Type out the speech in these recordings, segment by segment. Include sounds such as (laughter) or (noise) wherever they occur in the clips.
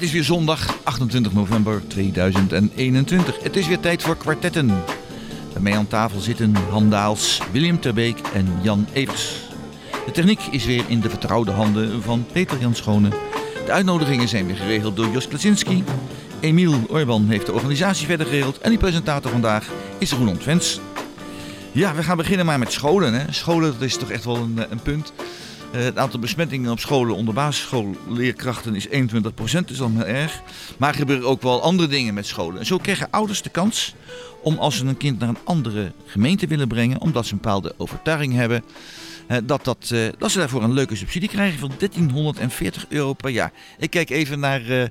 Het is weer zondag 28 november 2021. Het is weer tijd voor kwartetten. Mij aan tafel zitten Han Daals, William Terbeek en Jan Evers. De techniek is weer in de vertrouwde handen van Peter Jan Schone. De uitnodigingen zijn weer geregeld door Jos Klasinski. Emiel Orban heeft de organisatie verder geregeld. En die presentator vandaag is Roland Vens. Ja, we gaan beginnen maar met scholen. Hè. Scholen, dat is toch echt wel een, een punt. Uh, het aantal besmettingen op scholen onder basisschoolleerkrachten is 21%, dus dan heel erg. Maar er gebeuren ook wel andere dingen met scholen. En zo krijgen ouders de kans om als ze een kind naar een andere gemeente willen brengen, omdat ze een bepaalde overtuiging hebben, uh, dat, dat, uh, dat ze daarvoor een leuke subsidie krijgen van 1340 euro per jaar. Ik kijk even naar,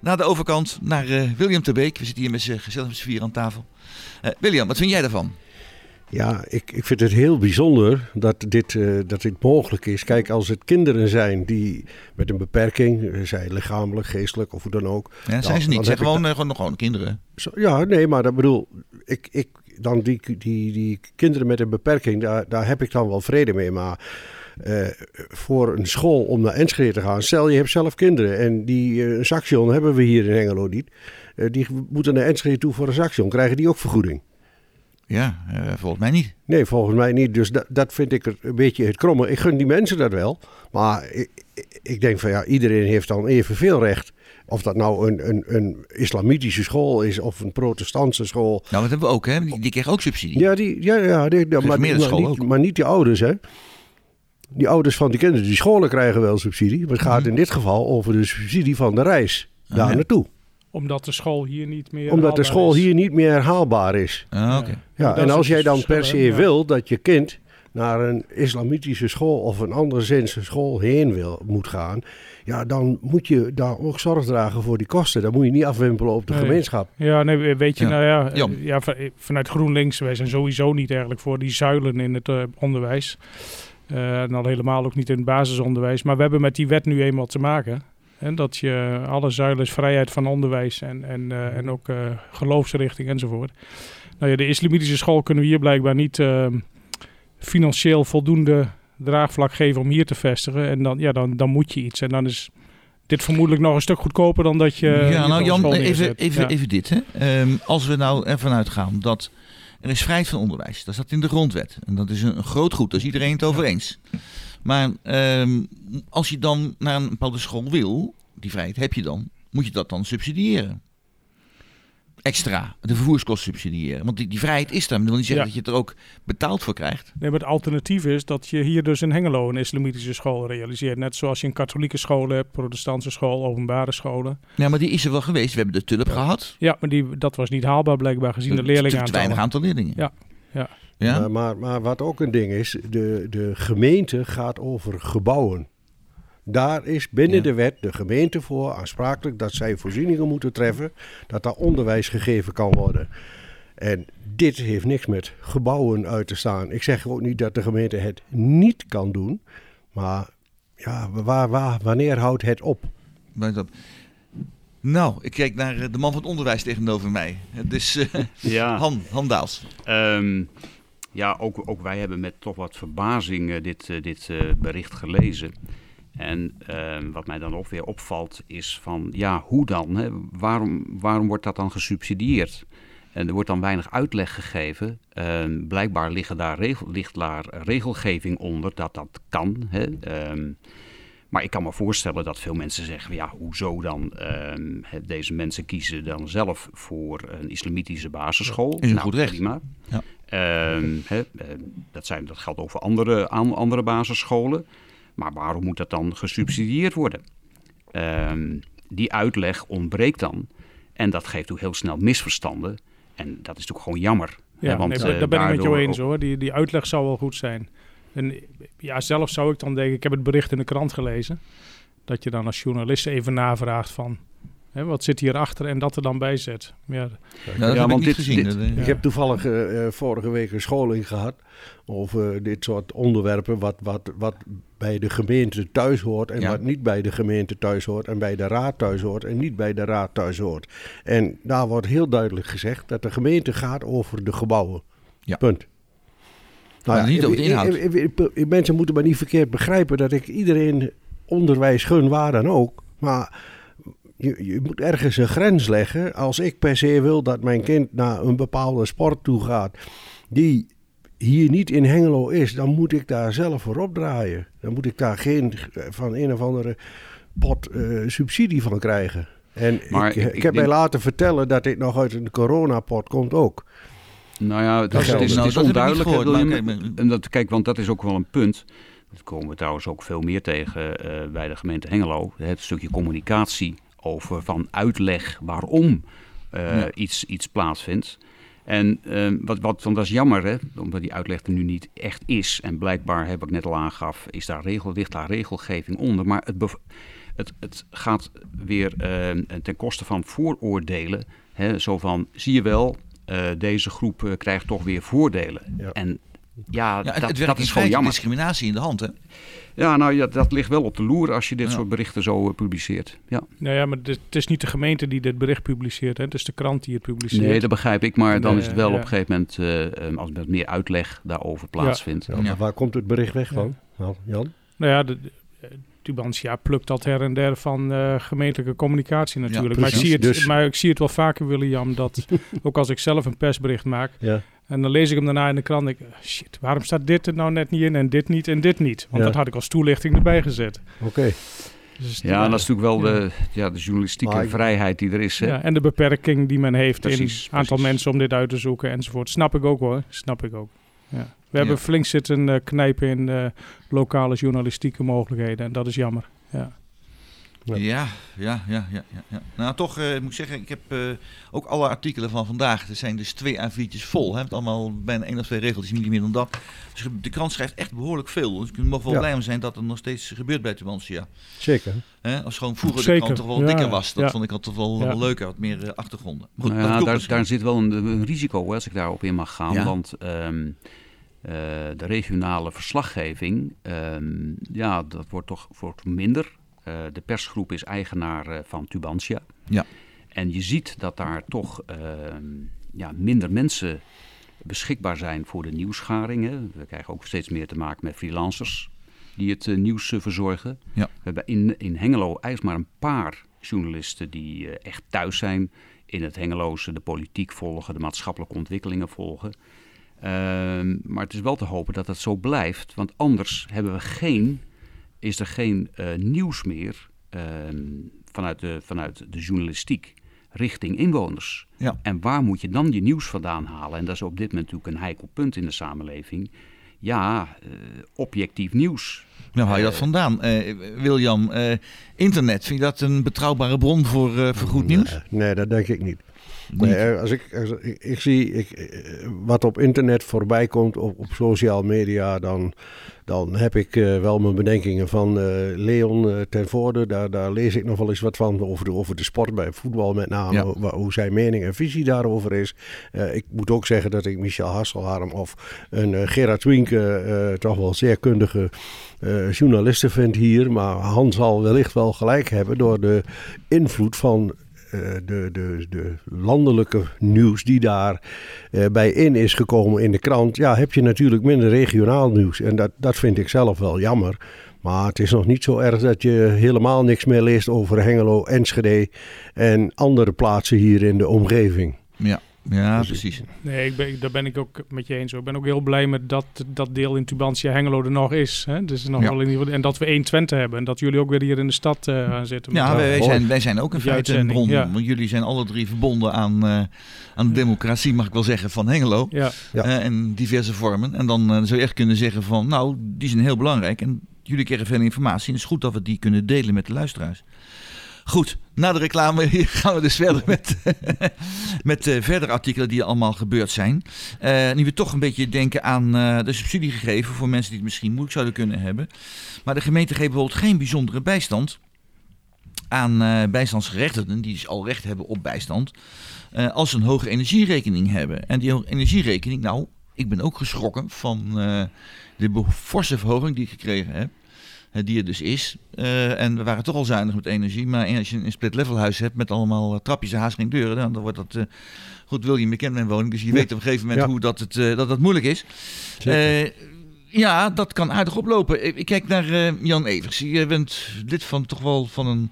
naar de overkant, naar William Terbeek. We zitten hier met z'n gezellig met vier aan tafel. William, wat vind jij daarvan? Ja, ik, ik vind het heel bijzonder dat dit, uh, dat dit mogelijk is. Kijk, als het kinderen zijn die met een beperking, zij lichamelijk, geestelijk of hoe dan ook. Ja, dan, zijn ze niet. Ze zijn gewoon, gewoon, gewoon kinderen. Zo, ja, nee, maar dat bedoel, ik, ik, dan die, die, die kinderen met een beperking, daar, daar heb ik dan wel vrede mee. Maar uh, voor een school om naar Enschede te gaan, stel je hebt zelf kinderen en die uh, een saxion hebben we hier in Hengelo niet. die moeten naar Enschede toe voor een saxion, krijgen die ook vergoeding? Ja, uh, volgens mij niet. Nee, volgens mij niet. Dus dat, dat vind ik een beetje het kromme. Ik gun die mensen dat wel. Maar ik, ik denk van ja, iedereen heeft dan evenveel recht. Of dat nou een, een, een islamitische school is of een protestantse school. Nou, dat hebben we ook, hè? Die, die kregen ook subsidie. Ja, die, ja, ja die, ja maar, maar, niet, maar niet die ouders, hè? Die ouders van die kinderen, die scholen krijgen wel subsidie. Maar het gaat mm. in dit geval over de subsidie van de reis daar ah, ja. naartoe omdat de school hier niet meer Omdat de school is. hier niet meer herhaalbaar is. Ah, okay. Ja, en als jij dan per se ja. wil dat je kind naar een islamitische school of een anderszins school heen wil, moet gaan, ja, dan moet je daar ook zorg dragen voor die kosten. Dan moet je niet afwimpelen op de nee. gemeenschap. Ja, nee, weet je, ja. nou ja, ja, ja, vanuit GroenLinks, wij zijn sowieso niet eigenlijk voor die zuilen in het uh, onderwijs. Uh, en al helemaal ook niet in het basisonderwijs. Maar we hebben met die wet nu eenmaal te maken. En dat je alle zuilen vrijheid van onderwijs en, en, uh, en ook uh, geloofsrichting enzovoort. Nou ja, de islamitische school kunnen we hier blijkbaar niet uh, financieel voldoende draagvlak geven om hier te vestigen. En dan, ja, dan, dan moet je iets. En dan is dit vermoedelijk nog een stuk goedkoper dan dat je. Ja, nou Jan, even, even, ja. even dit. Hè. Um, als we nou ervan uitgaan dat er is vrijheid van onderwijs, dat staat in de grondwet. En dat is een, een groot goed, daar is iedereen het over eens. Maar um, als je dan naar een bepaalde school wil, die vrijheid heb je dan, moet je dat dan subsidiëren. Extra, de vervoerskosten subsidiëren. Want die, die vrijheid is er. Dat wil niet zeggen ja. dat je er ook betaald voor krijgt. Nee, maar het alternatief is dat je hier dus in Hengelo een islamitische school realiseert. Net zoals je een katholieke school hebt, protestantse school, openbare scholen. Ja, maar die is er wel geweest. We hebben de tulp ja. gehad. Ja, maar die, dat was niet haalbaar blijkbaar gezien de, de leerlingen. Te weinig aantal leerlingen. Ja, ja. Ja? Uh, maar, maar wat ook een ding is, de, de gemeente gaat over gebouwen. Daar is binnen ja. de wet de gemeente voor aansprakelijk dat zij voorzieningen moeten treffen, dat daar onderwijs gegeven kan worden. En dit heeft niks met gebouwen uit te staan. Ik zeg ook niet dat de gemeente het niet kan doen, maar ja, waar, waar, wanneer houdt het op? Nou, ik kijk naar de man van het onderwijs tegenover mij. Het is uh, ja. Han, Han Daals. Um, ja, ook, ook wij hebben met toch wat verbazing uh, dit, uh, dit uh, bericht gelezen. En ehm, wat mij dan ook weer opvalt is van, ja, hoe dan? Hè? Waarom, waarom wordt dat dan gesubsidieerd? En er wordt dan weinig uitleg gegeven. Ehm, blijkbaar liggen daar regel, ligt daar regelgeving onder dat dat kan. Hè? Um, maar ik kan me voorstellen dat veel mensen zeggen: ja, hoezo dan? Deze mensen kiezen dan zelf voor een islamitische basisschool. Is een nou, goed recht. Prima. Ja. Uh, he, dat, zijn, dat geldt over andere, andere basisscholen. Maar waarom moet dat dan gesubsidieerd worden? Uh, die uitleg ontbreekt dan. En dat geeft ook heel snel misverstanden. En dat is natuurlijk gewoon jammer. Ja, hè, want, nee, daar ben ik met jou eens hoor. Die, die uitleg zou wel goed zijn. En ja, zelf zou ik dan denken, ik heb het bericht in de krant gelezen, dat je dan als journalist even navraagt van, hè, wat zit hierachter en dat er dan bij zet. Ja, ja, ja want dit, gezien. Dit, ja. Ik heb toevallig uh, vorige week een scholing gehad over dit soort onderwerpen, wat, wat, wat bij de gemeente thuis hoort en ja. wat niet bij de gemeente thuis hoort en bij de raad thuis hoort en niet bij de raad thuis hoort. En daar wordt heel duidelijk gezegd dat de gemeente gaat over de gebouwen. Ja. Punt. Nou ja, niet over de inhoud. Mensen moeten maar niet verkeerd begrijpen dat ik iedereen onderwijs gun, waar dan ook. Maar je, je moet ergens een grens leggen. Als ik per se wil dat mijn kind naar een bepaalde sport toe gaat, die hier niet in Hengelo is, dan moet ik daar zelf voor opdraaien. Dan moet ik daar geen van een of andere pot uh, subsidie van krijgen. En ik, ik, heb mij laten vertellen dat dit nog uit een coronapot komt ook. Nou ja, dat, is, het is, het is onduidelijk. en dat, kijk, want dat is ook wel een punt. Dat komen we trouwens ook veel meer tegen uh, bij de gemeente Hengelo. Het stukje communicatie over van uitleg waarom uh, ja. iets, iets plaatsvindt. En uh, wat, wat, want dat is jammer, hè, omdat die uitleg er nu niet echt is. En blijkbaar, heb ik net al aangaf, is daar regel, ligt daar regelgeving onder. Maar het, het, het gaat weer uh, ten koste van vooroordelen. Hè, zo van, zie je wel, uh, deze groep uh, krijgt toch weer voordelen. Ja. En ja, ja dat, het dat is gewoon jammer. discriminatie in de hand, hè? Ja, nou ja, dat ligt wel op de loer als je dit ja. soort berichten zo uh, publiceert. Ja. Nou ja, maar het is niet de gemeente die dit bericht publiceert. Hè? Het is de krant die het publiceert. Nee, dat begrijp ik. Maar dan nee, is het wel ja. op een gegeven moment, uh, als er meer uitleg daarover plaatsvindt. Ja. Waar komt het bericht weg van, Jan? Nou ja, de, de, Tubantia plukt dat her en der van uh, gemeentelijke communicatie natuurlijk. Ja, maar, ik zie het, dus. maar ik zie het wel vaker, William, dat (laughs) ook als ik zelf een persbericht maak... Ja. En dan lees ik hem daarna in de krant en ik, shit, waarom staat dit er nou net niet in en dit niet en dit niet? Want ja. dat had ik als toelichting erbij gezet. Oké. Okay. Dus ja, en dat is natuurlijk wel de, ja, de journalistieke ik, vrijheid die er is. Hè? Ja, en de beperking die men heeft precies, in aantal precies. mensen om dit uit te zoeken enzovoort. Snap ik ook hoor, snap ik ook. Ja. We hebben flink zitten uh, knijpen in uh, lokale journalistieke mogelijkheden en dat is jammer. Ja. Ja, ja, ja, ja, ja, ja. Nou, toch uh, moet ik zeggen, ik heb uh, ook alle artikelen van vandaag. Er zijn dus twee A4'tjes vol. Hè, met allemaal bijna één of twee regels, niet meer dan dat. Dus de krant schrijft echt behoorlijk veel. Dus ik mag wel ja. blij om zijn dat er nog steeds gebeurt bij Tubantia. Zeker. Hè, als gewoon vroeger Zeker. de krant toch wel ja. dikker was. Dat ja. vond ik altijd wel, wel leuker, wat meer uh, achtergronden. Goed, nou ja, daar, daar zit wel een, een risico, hè, als ik daarop in mag gaan. Want... Um, uh, de regionale verslaggeving, um, ja, dat wordt toch wordt minder. Uh, de persgroep is eigenaar uh, van Tubantia. Ja. En je ziet dat daar toch uh, ja, minder mensen beschikbaar zijn voor de nieuwsgaringen. We krijgen ook steeds meer te maken met freelancers die het nieuws verzorgen. Ja. We hebben in, in Hengelo eigenlijk maar een paar journalisten die echt thuis zijn in het Hengeloze, de politiek volgen, de maatschappelijke ontwikkelingen volgen. Ehm, maar het is wel te hopen dat dat zo blijft, want anders hebben we geen is er geen uh, nieuws meer uh, vanuit, de, vanuit de journalistiek richting inwoners. Ja. En waar moet je dan je nieuws vandaan halen? En dat is op dit moment natuurlijk een heikel punt in de samenleving. Ja, uh, objectief nieuws. Nou, haal je dat vandaan? William, internet, vind je dat een betrouwbare bron voor, voor goed nieuws? Nee, nee, dat denk ik niet. Nee, als ik, als ik, ik, zie ik, wat op internet voorbij komt, op, op social media, dan, dan heb ik uh, wel mijn bedenkingen van uh, Leon uh, ten Voorde. Daar, daar lees ik nog wel eens wat van over de, over de sport bij voetbal met name. Ja. Hoe, hoe zijn mening en visie daarover is. ik moet ook zeggen dat ik Michel Hasselharm of een Gerard Winke toch wel zeer kundige journalisten vind hier. Maar Han zal wellicht wel gelijk hebben door de invloed van de, de, de landelijke nieuws die daar uh, bij in is gekomen in de krant, ja, heb je natuurlijk minder regionaal nieuws. En dat, dat vind ik zelf wel jammer. Maar het is nog niet zo erg dat je helemaal niks meer leest over Hengelo, Enschede en andere plaatsen hier in de omgeving. Ja. Ja, dus precies. Nee, ik ben, daar ben ik ook met je eens. Ik ben ook heel blij met dat dat deel in Tubantia Hengelo er nog is. Hè? Dus nog ja. wel in ieder en dat we 1 Twente hebben. En dat jullie ook weer hier in de stad uh, gaan zitten. Ja, wij, wij, zijn, wij zijn ook in feite een bron. Ja. Want jullie zijn alle drie verbonden aan, uh, aan de democratie, mag ik wel zeggen, van Hengelo. Ja. Ja. Uh, en diverse vormen. En dan zou je echt kunnen zeggen van, nou, die zijn heel belangrijk. En jullie krijgen veel informatie. En het is goed dat we die kunnen delen met de luisteraars. Goed, na de reclame (laughs) gaan we dus verder met, (laughs) met uh, verdere artikelen die allemaal gebeurd zijn. Uh, nu we toch een beetje denken aan uh, de subsidie gegeven voor mensen die het misschien moeilijk zouden kunnen hebben. Maar de gemeente geeft bijvoorbeeld geen bijzondere bijstand aan bijstandsgerechtigden die dus al recht hebben op bijstand. als ze een hoge energierekening hebben. En die hoge energierekening, nou, ik ben ook geschrokken van de forse verhoging die ik gekregen heb die er dus is. Uh, en we waren toch al zuinig met energie. Maar als je een split-level huis hebt met allemaal uh, trapjes en haast geen deuren, dan, dan wordt dat... Uh, goed, wil je bekend mijn woning, dus je ja. weet op een gegeven moment ja. hoe dat het, dat, dat moeilijk is. ja, dat kan aardig oplopen. Ik, kijk naar Jan Evers. Je bent lid van toch wel van een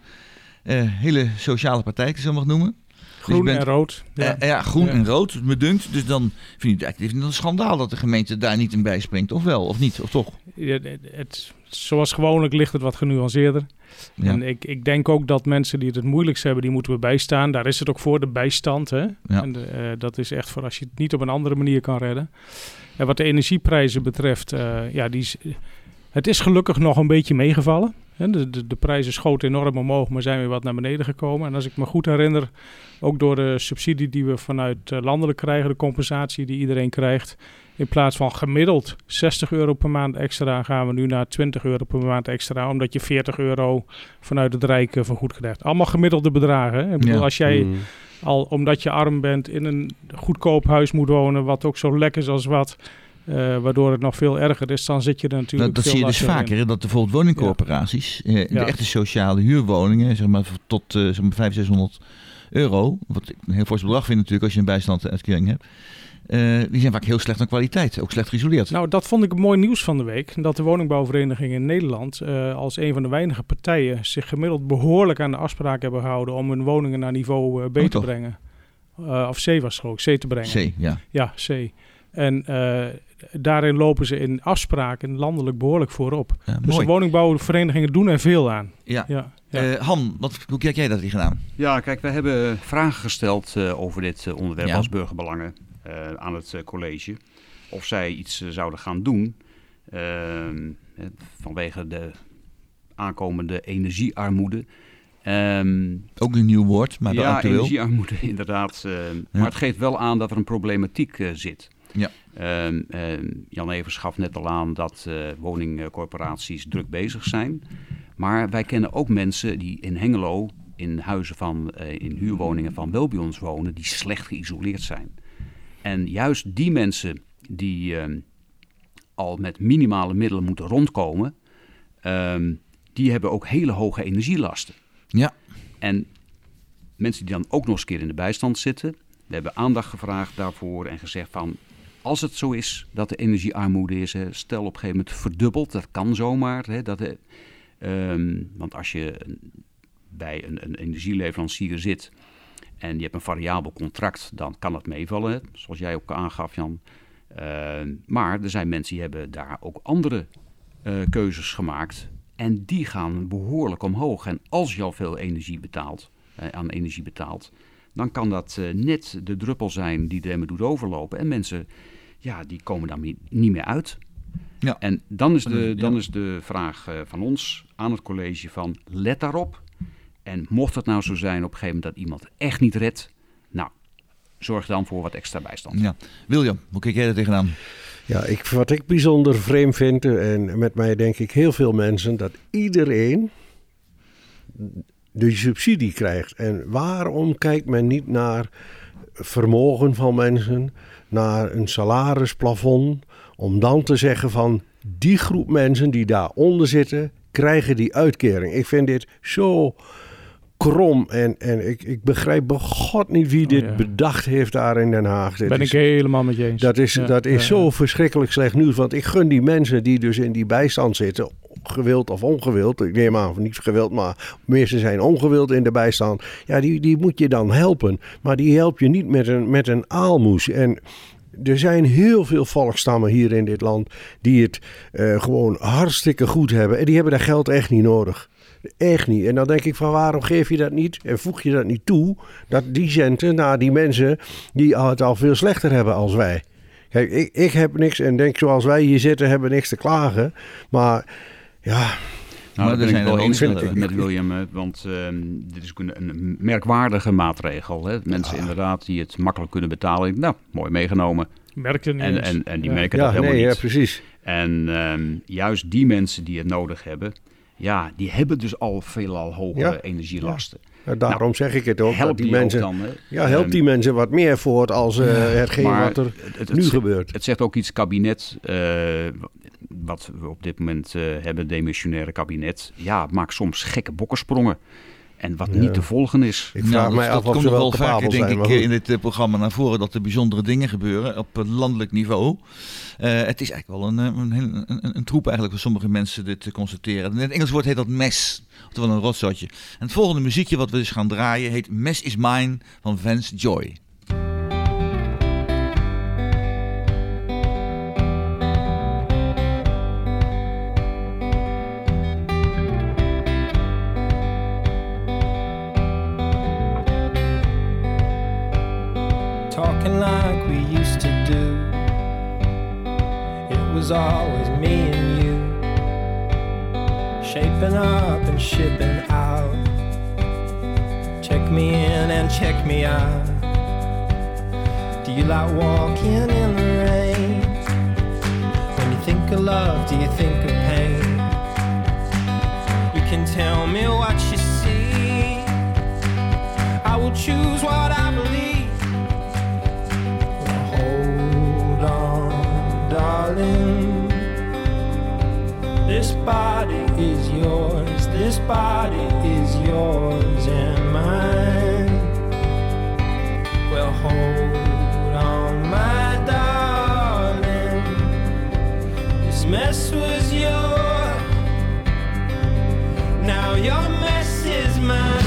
hele sociale partij, zo mag noemen. Groen en rood. Ja, ja groen en rood, me dunkt. Dus dan vind je het eigenlijk een schandaal dat de gemeente daar niet in bijspringt. Of wel, of niet, of toch? Ja, het, zoals gewoonlijk ligt het wat genuanceerder. En ik, ik denk ook dat mensen die het het moeilijkst hebben, die moeten we bijstaan. Daar is het ook voor, de bijstand. Hè? En uh, dat is echt voor als je het niet op een andere manier kan redden. En wat de energieprijzen betreft, uh, ja, die het is gelukkig nog een beetje meegevallen. De, de, de, prijzen schoten enorm omhoog, maar zijn weer wat naar beneden gekomen. En als ik me goed herinner, ook door de subsidie die we vanuit uh, landelijk krijgen, de compensatie die iedereen krijgt, in plaats van gemiddeld 60 euro per maand extra, gaan we nu naar 20 euro per maand extra, omdat je 40 euro vanuit het Rijk uh, vergoed krijgt. Allemaal gemiddelde bedragen. Ik bedoel, als jij mm. al, omdat je arm bent, in een goedkoop huis moet wonen, wat ook zo lekker is als wat uh, waardoor het nog veel erger is, dan zit je er natuurlijk. Dat, dat zie je dus vaker, dat bijvoorbeeld woningcorporaties, ja. uh, de echte sociale huurwoningen, zeg maar tot uh, zeg maar 500, 600 euro, wat ik een heel fors bedrag vind natuurlijk als je een bijstandsuitkering hebt. Die zijn vaak heel slecht aan kwaliteit, ook slecht geïsoleerd. Nou, dat vond ik een mooi nieuws van de week. Dat de woningbouwverenigingen in Nederland als een van de weinige partijen zich gemiddeld behoorlijk aan de afspraken hebben gehouden om hun woningen naar niveau B oh, te brengen. of C was geloof ik, C te brengen. C, ja. Ja, C. En daarin lopen ze in afspraken landelijk behoorlijk voorop. Ja, dus de woningbouwverenigingen doen er veel aan. Ja. ja. Uh, Han, wat, hoe kijk jij dat hier gedaan? Ja, kijk, we hebben vragen gesteld uh, over dit uh, onderwerp als burgerbelangen aan het college. Of zij iets zouden gaan doen ehm, vanwege de aankomende energiearmoede. Um, Ook een nieuw woord, maar ja, actueel. energiearmoede (laughs) inderdaad. Maar het geeft wel aan dat er een problematiek zit. Ja. Ehm, ehm, Jan Evers gaf net al aan dat uh, woningcorporaties druk bezig zijn. Maar wij kennen ook mensen die in Hengelo in huizen van, in huurwoningen van Welbions wonen, die slecht geïsoleerd zijn. En juist die mensen die ehm, al met minimale middelen moeten rondkomen, die hebben ook hele hoge energielasten. Ja. En mensen die dan ook nog eens een keer in de bijstand zitten, we hebben aandacht gevraagd daarvoor en gezegd van als het zo is dat de energiearmoede is, stel op een gegeven moment verdubbeld, dat kan zomaar. Hè, dat, uh, want als je bij een, een, energieleverancier zit en je hebt een variabel contract, dan kan het meevallen, zoals jij ook aangaf, Jan. Uh, maar er zijn mensen die hebben daar ook andere uh, keuzes gemaakt en die gaan behoorlijk omhoog. En als je al veel energie betaalt, eh, aan energie betaalt, dan kan dat uh, net de druppel zijn die de emmer doet overlopen. En mensen ja, die komen dan niet meer uit. Ja. En dan is de, dan is de vraag van ons aan het college van let daarop. En mocht het nou zo zijn op een gegeven moment dat iemand echt niet redt, nou, zorg dan voor wat extra bijstand. Ja. William, hoe kijk jij er tegenaan? Ja, ik, wat ik bijzonder vreemd vind, en met mij denk ik heel veel mensen, dat iedereen de subsidie krijgt. En waarom kijkt men niet naar vermogen van mensen, naar een salarisplafond, om dan te zeggen van die groep mensen die daaronder zitten, krijgen die uitkering. Ik vind dit zo krom en, en ik, ik begrijp bij God niet wie dit oh, bedacht heeft daar in Den Haag. ben ik helemaal met je eens. Dat is, dat is zo verschrikkelijk slecht nieuws, want ik gun die mensen die dus in die bijstand zitten gewild of ongewild. Ik neem aan, niet gewild, maar meestal zijn ongewild in de bijstand. Ja, die, die moet je dan helpen. Maar die help je niet met een, met een aalmoes. En er zijn heel veel volkstammen hier in dit land die het uh, gewoon hartstikke goed hebben. En die hebben dat geld echt niet nodig. Echt niet. En dan denk ik van waarom geef je dat niet en voeg je dat niet toe? Dat die centen naar die mensen die het al veel slechter hebben als wij. Kijk, ik, ik heb niks en denk zoals wij hier zitten hebben niks te klagen. Maar ja. Nou, maar ben ik wel eens met, met William, eh, want uh, dit is een, een merkwaardige maatregel. Hè? Mensen inderdaad die het makkelijk kunnen betalen. Nou, mooi meegenomen. Merken en, en, en die merken dat helemaal nee, niet. Ja, precies. En um, juist die mensen die het nodig hebben, ja, die hebben dus al veelal hogere energielasten. Nou, daarom nou, zeg ik het ook. Help die, die mensen, dan, ja, help die um, mensen wat meer voort als uh, hetgeen wat er het, het, nu gebeurt. Het zegt ook iets kabinet. Uh, wat we op dit moment uh, hebben, demissionaire kabinet, ja, maakt soms gekke bokkensprongen. En wat niet te volgen is. Ik vraag nou, mij af dat of komt wel vaker, denk zijn, ik, in dit uh, programma naar voren dat er bijzondere dingen gebeuren op uh, landelijk niveau. Uh, het is eigenlijk wel een, een, een, een, een, troep eigenlijk voor sommige mensen dit te constateren. In het Engels woord heet dat mes, oftewel een rotzotje. En het volgende muziekje wat we dus gaan draaien heet Mess is Mine van Vance Joy. Was always me and you, shaping up and shipping out. Check me in and check me out. Do you like walking in the rain? When you think of love, do you think of pain? You can tell me what you see. I will choose what I believe. Darling. This body is yours, this body is yours and mine. Well, hold on, my darling. This mess was yours, now your mess is mine.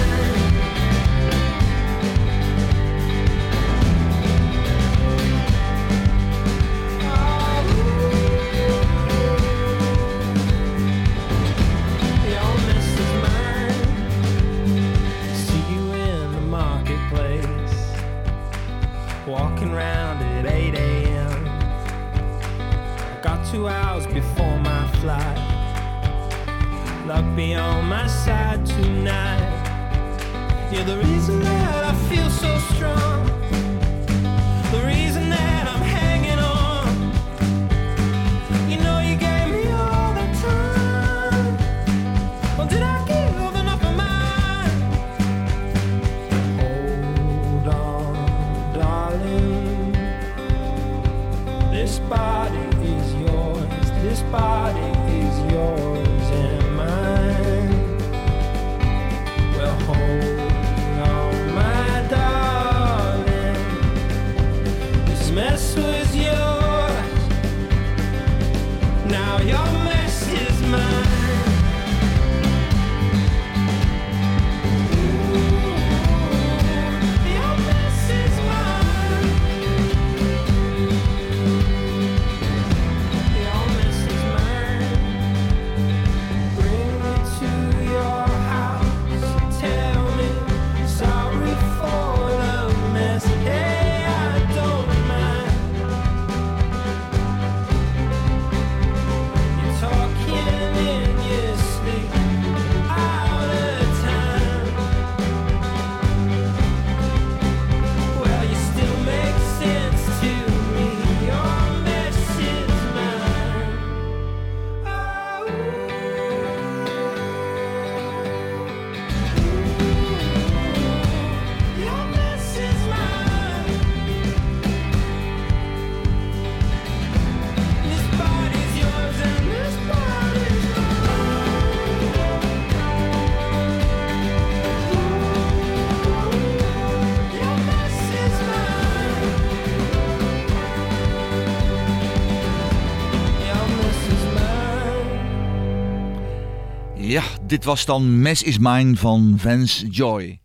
Dit was dan Mess is Mine van Vance Joy.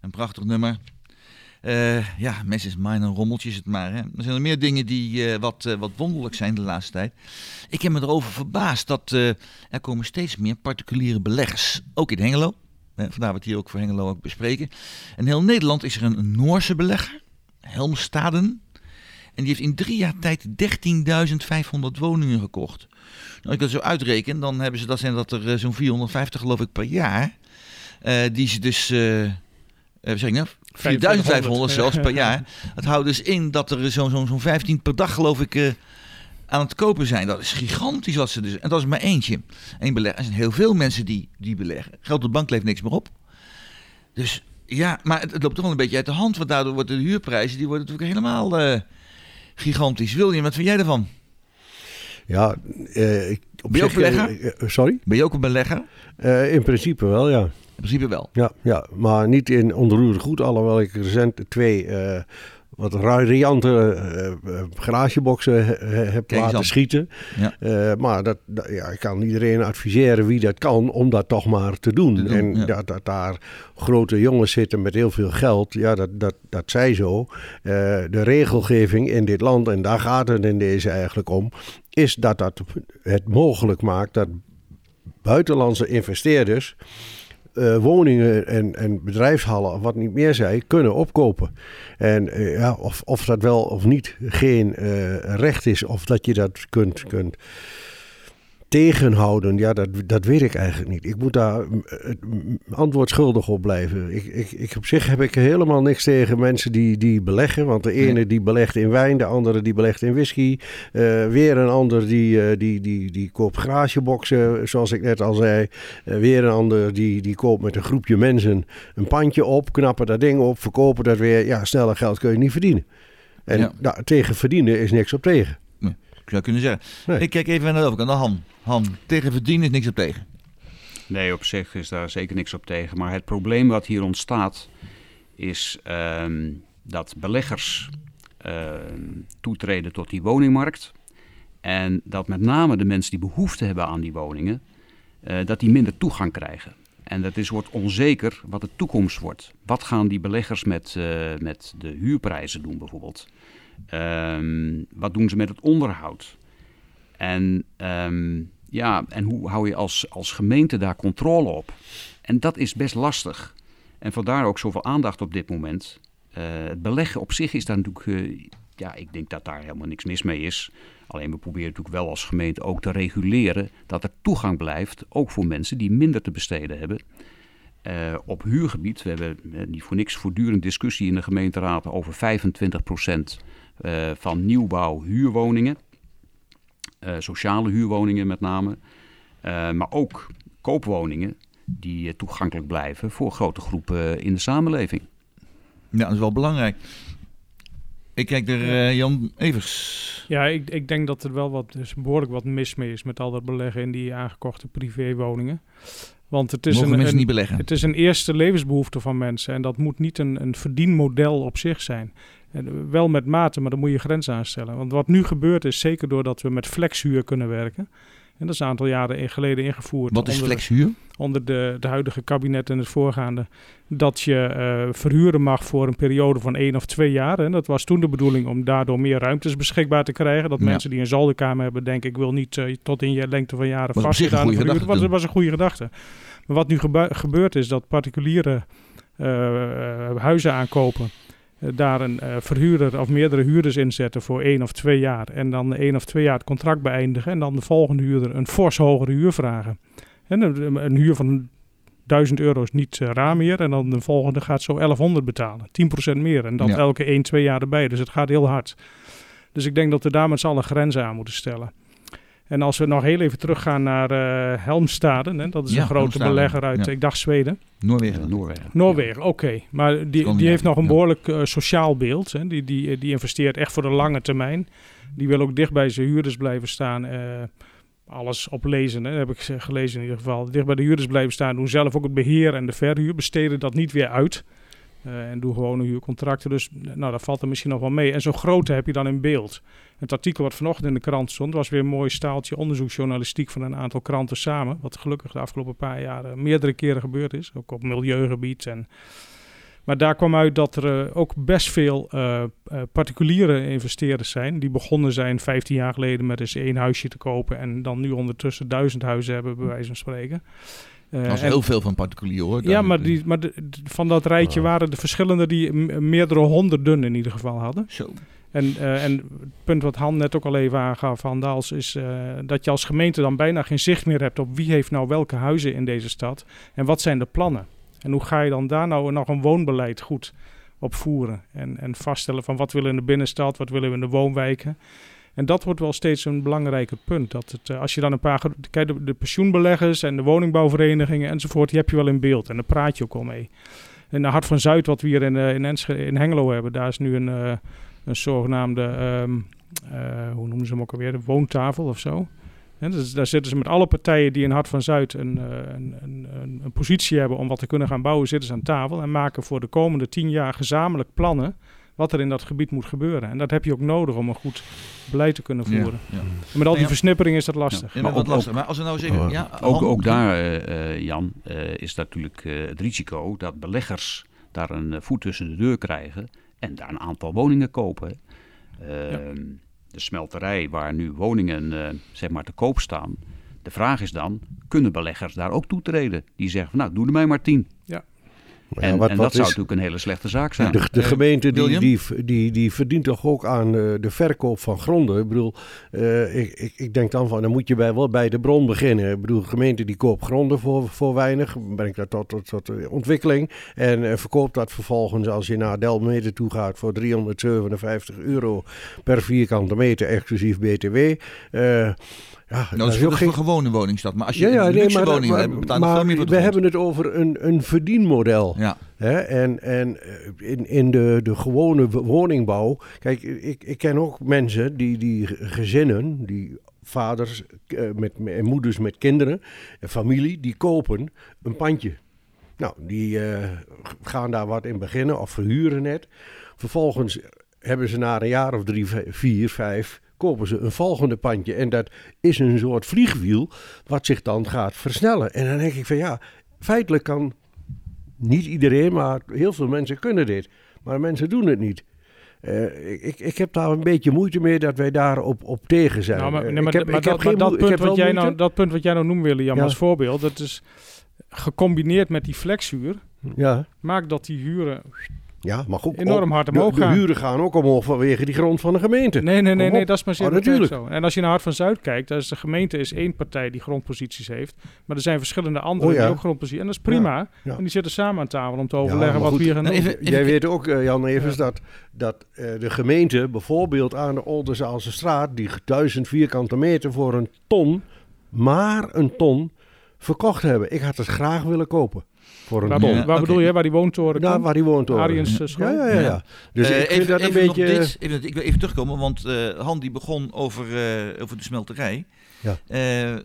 Een prachtig nummer. Eh, ja, Mess is Mine, een rommeltje is het maar. Hè. Er zijn er meer dingen die eh, wat, eh, wat wonderlijk zijn de laatste tijd. Ik heb me erover verbaasd dat er komen steeds meer particuliere beleggers. Ook in Hengelo. Vandaar we het hier ook voor Hengelo ook bespreken. In heel Nederland is er een Noorse belegger, Helmstaden. En die heeft in drie jaar tijd 13.500 woningen gekocht. Nou, als ik dat zo uitreken, dan hebben ze, dat zijn dat er eh, zo'n 450 geloof ik per jaar. Eh, die ze dus, wat zeg ik nou? 4500 zelfs per jaar. Dat houdt dus in dat er zo'n zo'n zo'n 15 per dag geloof ik aan het kopen zijn. Dat is gigantisch wat ze dus. En dat is maar eentje. Eén belegger. Er zijn heel veel mensen die, die beleggen. Geld op de bank leeft niks meer op. Dus ja, maar het, het loopt toch wel een beetje uit de hand. Want daardoor worden de huurprijzen die worden natuurlijk helemaal eh, gigantisch. William, wat vind jij ervan? Ja, eh, ik, op Ben je ook zich, eh, belegger? eh, sorry? Ben je ook een belegger? Eh, in principe wel, ja. In principe wel. Ja, ja maar niet in onroerend goed. Alhoewel ik recent twee wat variante uh, garageboxen heb Kijk laten dan. schieten. Ja. Uh, maar dat, dat, ja, ik kan iedereen adviseren wie dat kan om dat toch maar te doen. Te doen, en ja. dat, dat daar grote jongens zitten met heel veel geld, ja, dat, dat, dat zij zo. de regelgeving in dit land, en daar gaat het in deze eigenlijk om, is dat dat het mogelijk maakt dat buitenlandse investeerders uh, woningen en, en bedrijfshallen, wat niet meer zij, kunnen opkopen. En uh, ja, of, of dat wel of niet geen uh, recht is, of dat je dat kunt, kunt tegenhouden, ja, dat, dat weet ik eigenlijk niet. Ik moet daar het antwoord schuldig op blijven. Ik, ik, ik, op zich heb ik helemaal niks tegen mensen die, die beleggen. Want de ene die belegt in wijn, de andere die belegt in whisky. Uh, weer een ander die, uh, die, die, die koopt garageboxen, zoals ik net al zei. Uh, weer een ander die, die koopt met een groepje mensen een pandje op, knappen dat ding op, verkopen dat weer. Ja, sneller geld kun je niet verdienen. En Ja. nou, tegen verdienen is niks op tegen. Ik zou kunnen zeggen. Nee. Ik kijk even naar de overkant, naar Han. Han, tegen verdienen is niks op tegen. Nee, op zich is daar zeker niks op tegen. Maar het probleem wat hier ontstaat is ehm, dat beleggers ehm, toetreden tot die woningmarkt. En dat met name de mensen die behoefte hebben aan die woningen, eh, dat die minder toegang krijgen. En dat is, wordt onzeker wat de toekomst wordt. Wat gaan die beleggers met, eh, met de huurprijzen doen bijvoorbeeld? Ehm, wat doen ze met het onderhoud? En, ehm, ja, en hoe hou je als, als gemeente daar controle op? En dat is best lastig. En vandaar ook zoveel aandacht op dit moment. Eh, het beleggen op zich is daar natuurlijk... eh, ja, ik denk dat daar helemaal niks mis mee is. Alleen we proberen natuurlijk wel als gemeente ook te reguleren... dat er toegang blijft, ook voor mensen die minder te besteden hebben... Eh, op huurgebied, we hebben niet voor niks voortdurend discussie in de gemeenteraad over 25% eh, van nieuwbouw huurwoningen. Eh, sociale huurwoningen met name. Eh, maar ook koopwoningen die eh, toegankelijk blijven voor grote groepen in de samenleving. Ja, dat is wel belangrijk. Ik kijk naar eh, Jan Evers. Ja, ik, ik denk dat er wel wat, dus behoorlijk wat mis mee is met al dat beleggen in die aangekochte privéwoningen. Want het is, een, mensen een- niet beleggen? het is een eerste levensbehoefte van mensen. En dat moet niet een, een verdienmodel op zich zijn. En eh, wel met mate, maar dan moet je grenzen aanstellen. Want wat nu gebeurt is, zeker doordat we met flexhuur kunnen werken. En dat is een aantal jaren geleden ingevoerd. Wat is onder de- flexhuur? onder de, de huidige kabinet en het voorgaande, dat je eh, verhuren mag voor een periode van één of twee jaar. En dat was toen de bedoeling om daardoor meer ruimtes beschikbaar te krijgen. Dat Ja. mensen die een zolderkamer hebben denken, ik wil niet eh, tot in je lengte van jaren Was een vastgedaan goede verhuren. gedachte was, was een goede gedachte. Maar wat nu gebe- gebeurt is dat particuliere eh, huizen aankopen. Eh, daar een eh, verhuurder of meerdere huurders inzetten voor één of twee jaar. En dan één of twee jaar het contract beëindigen. En dan de volgende huurder een fors hogere huur vragen. En een, een huur van 1000 euro is niet eh, raar meer. En dan de volgende gaat zo 1100 betalen. 10% meer. En dan Ja. elke 1, 2 jaar erbij. Dus het gaat heel hard. Dus ik denk dat we daar met z'n allen grenzen aan moeten stellen. En als we nog heel even teruggaan naar eh Helmstaden. Hè, dat is Ja, een grote Helmstaden, belegger uit, ja. ik dacht Zweden. Noorwegen. Noorwegen. Noorwegen, oké. Maar die, die heeft nog een behoorlijk eh, sociaal beeld. Hè. Die, die, die investeert echt voor de lange termijn. Die wil ook dicht bij zijn huurders blijven staan. eh, alles op lezen, hè, heb ik ze- gelezen in ieder geval. Dicht bij de huurders blijven staan. Doen zelf ook het beheer en de verhuur. Besteden dat niet weer uit. Eh, en doen gewoon huurcontracten. Dus nou, dat valt er misschien nog wel mee. En zo'n grote heb je dan in beeld. Het artikel wat vanochtend in de krant stond... was weer een mooi staaltje onderzoeksjournalistiek... van een aantal kranten samen. Wat gelukkig de afgelopen paar jaar eh, meerdere keren gebeurd is. Ook op milieugebied en... Maar daar kwam uit dat er eh, ook best veel particuliere investeerders zijn. Die begonnen zijn 15 jaar geleden met eens één huisje te kopen. En dan nu ondertussen duizend huizen hebben, bij wijze van spreken. Eh, Dat en- heel veel van particulier hoor. ja, maar, die, maar de- van dat rijtje waren de verschillende die meerdere honderden in ieder geval hadden. Zo. En, eh, en het punt wat Han net ook al even aangaf, Han Daals, is eh, dat je als gemeente dan bijna geen zicht meer hebt op wie heeft nou welke huizen in deze stad en wat zijn de plannen. En hoe ga je dan daar nou nog een woonbeleid goed op voeren en, en vaststellen van wat willen we in de binnenstad, wat willen we in de woonwijken. En dat wordt wel steeds een belangrijker punt. Dat het, eh, als je dan een paar. Kijk, de, pensioenbeleggers en de woningbouwverenigingen enzovoort, die heb je wel in beeld. En daar praat je ook al mee. En de Hart van Zuid, wat we hier in, eh, in, Enschede, in Hengelo hebben, daar is nu een, eh, een zogenaamde. ehm, eh, hoe noemen ze hem ook alweer? De woontafel of zo. dus daar zitten ze met alle partijen die in Hart van Zuid een, een, een, een, positie hebben om wat te kunnen gaan bouwen, zitten ze aan tafel en maken voor de komende tien jaar gezamenlijk plannen wat er in dat gebied moet gebeuren. En dat heb je ook nodig om een goed beleid te kunnen voeren. Ja, ja. En met al die versnippering is dat lastig. Ja, maar, ook, lastig. maar als we nou zeggen... Oh. ja, ook, ook daar, uh, Jan, uh, is natuurlijk uh, het risico dat beleggers daar een voet tussen de deur krijgen en daar een aantal woningen kopen. Ehm, de smelterij waar nu woningen zeg maar te koop staan. De vraag is dan, kunnen beleggers daar ook toetreden? Die zeggen, van, nou, doe er mij maar tien. Ja. En, wat, en dat zou natuurlijk een hele slechte zaak zijn. De, de gemeente die, die, die, die, verdient toch ook aan uh, de verkoop van gronden. Ik bedoel, uh, ik, ik, ik, denk dan van, dan moet je bij, wel bij de bron beginnen. Ik bedoel, de gemeente die koopt gronden voor, voor weinig, brengt dat tot, tot, tot ontwikkeling. En uh, verkoopt dat vervolgens als je naar Delmeter toe gaat voor 357 euro per vierkante meter, exclusief BTW. Ja, nou, dat is, ook geen gewone woningstad. Maar als je ja, ja, een nee, maar, woning hebt, betaal je veel voor We hebben het over een, een verdienmodel. Ja. Hè? En, en eh, in, in de, de gewone woningbouw... Kijk, ik, ik ken ook mensen, die, die gezinnen, die vaders uh, met, en moeders met kinderen, en familie, die kopen een pandje. Nou, die uh, gaan daar wat in beginnen of verhuren het. Vervolgens hebben ze na een jaar of drie, vier, vijf kopen ze een volgende pandje. En dat is een soort vliegwiel wat zich dan gaat versnellen. En dan denk ik van ja, feitelijk kan niet iedereen, maar heel veel mensen kunnen dit. Maar mensen doen het niet. Uh, ik, ik heb daar een beetje moeite mee dat wij daar op, op tegen zijn. Nou, maar, nee, maar, ik heb, maar, ik dat, heb dat, punt wat jij nou, dat punt wat jij nou noemt, William, ja. als voorbeeld, dat is gecombineerd met die flexhuur, ja. maakt dat die huren ja, maar goed. Enorm hard omhoog de, de huren gaan ook omhoog vanwege die grond van de gemeente. Nee, nee, nee, nee dat is maar zeer oh, natuurlijk zo. En als je naar Hart van Zuid kijkt, dan is de gemeente is één partij die grondposities heeft. Maar er zijn verschillende anderen oh, die ook grondposities En dat is prima. Ja, ja. En die zitten samen aan tafel om te overleggen wat we hier gaan doen. Even, even, Jij weet ook, uh, Jan Evers, dat, dat uh, de gemeente bijvoorbeeld aan de Olderzaalse straat... die duizend vierkante meter voor een ton, maar een ton, verkocht hebben. Ik had het graag willen kopen. Voor een waar, ja, waar bedoel je, waar die woontoren Ja, waar die woontoren. Ariens ja. school? Ja, ja, ja. Dus uh, ik vind dat een beetje... Dit, even, ik wil even terugkomen, want uh, Han die begon over, uh, over de smelterij. Ja.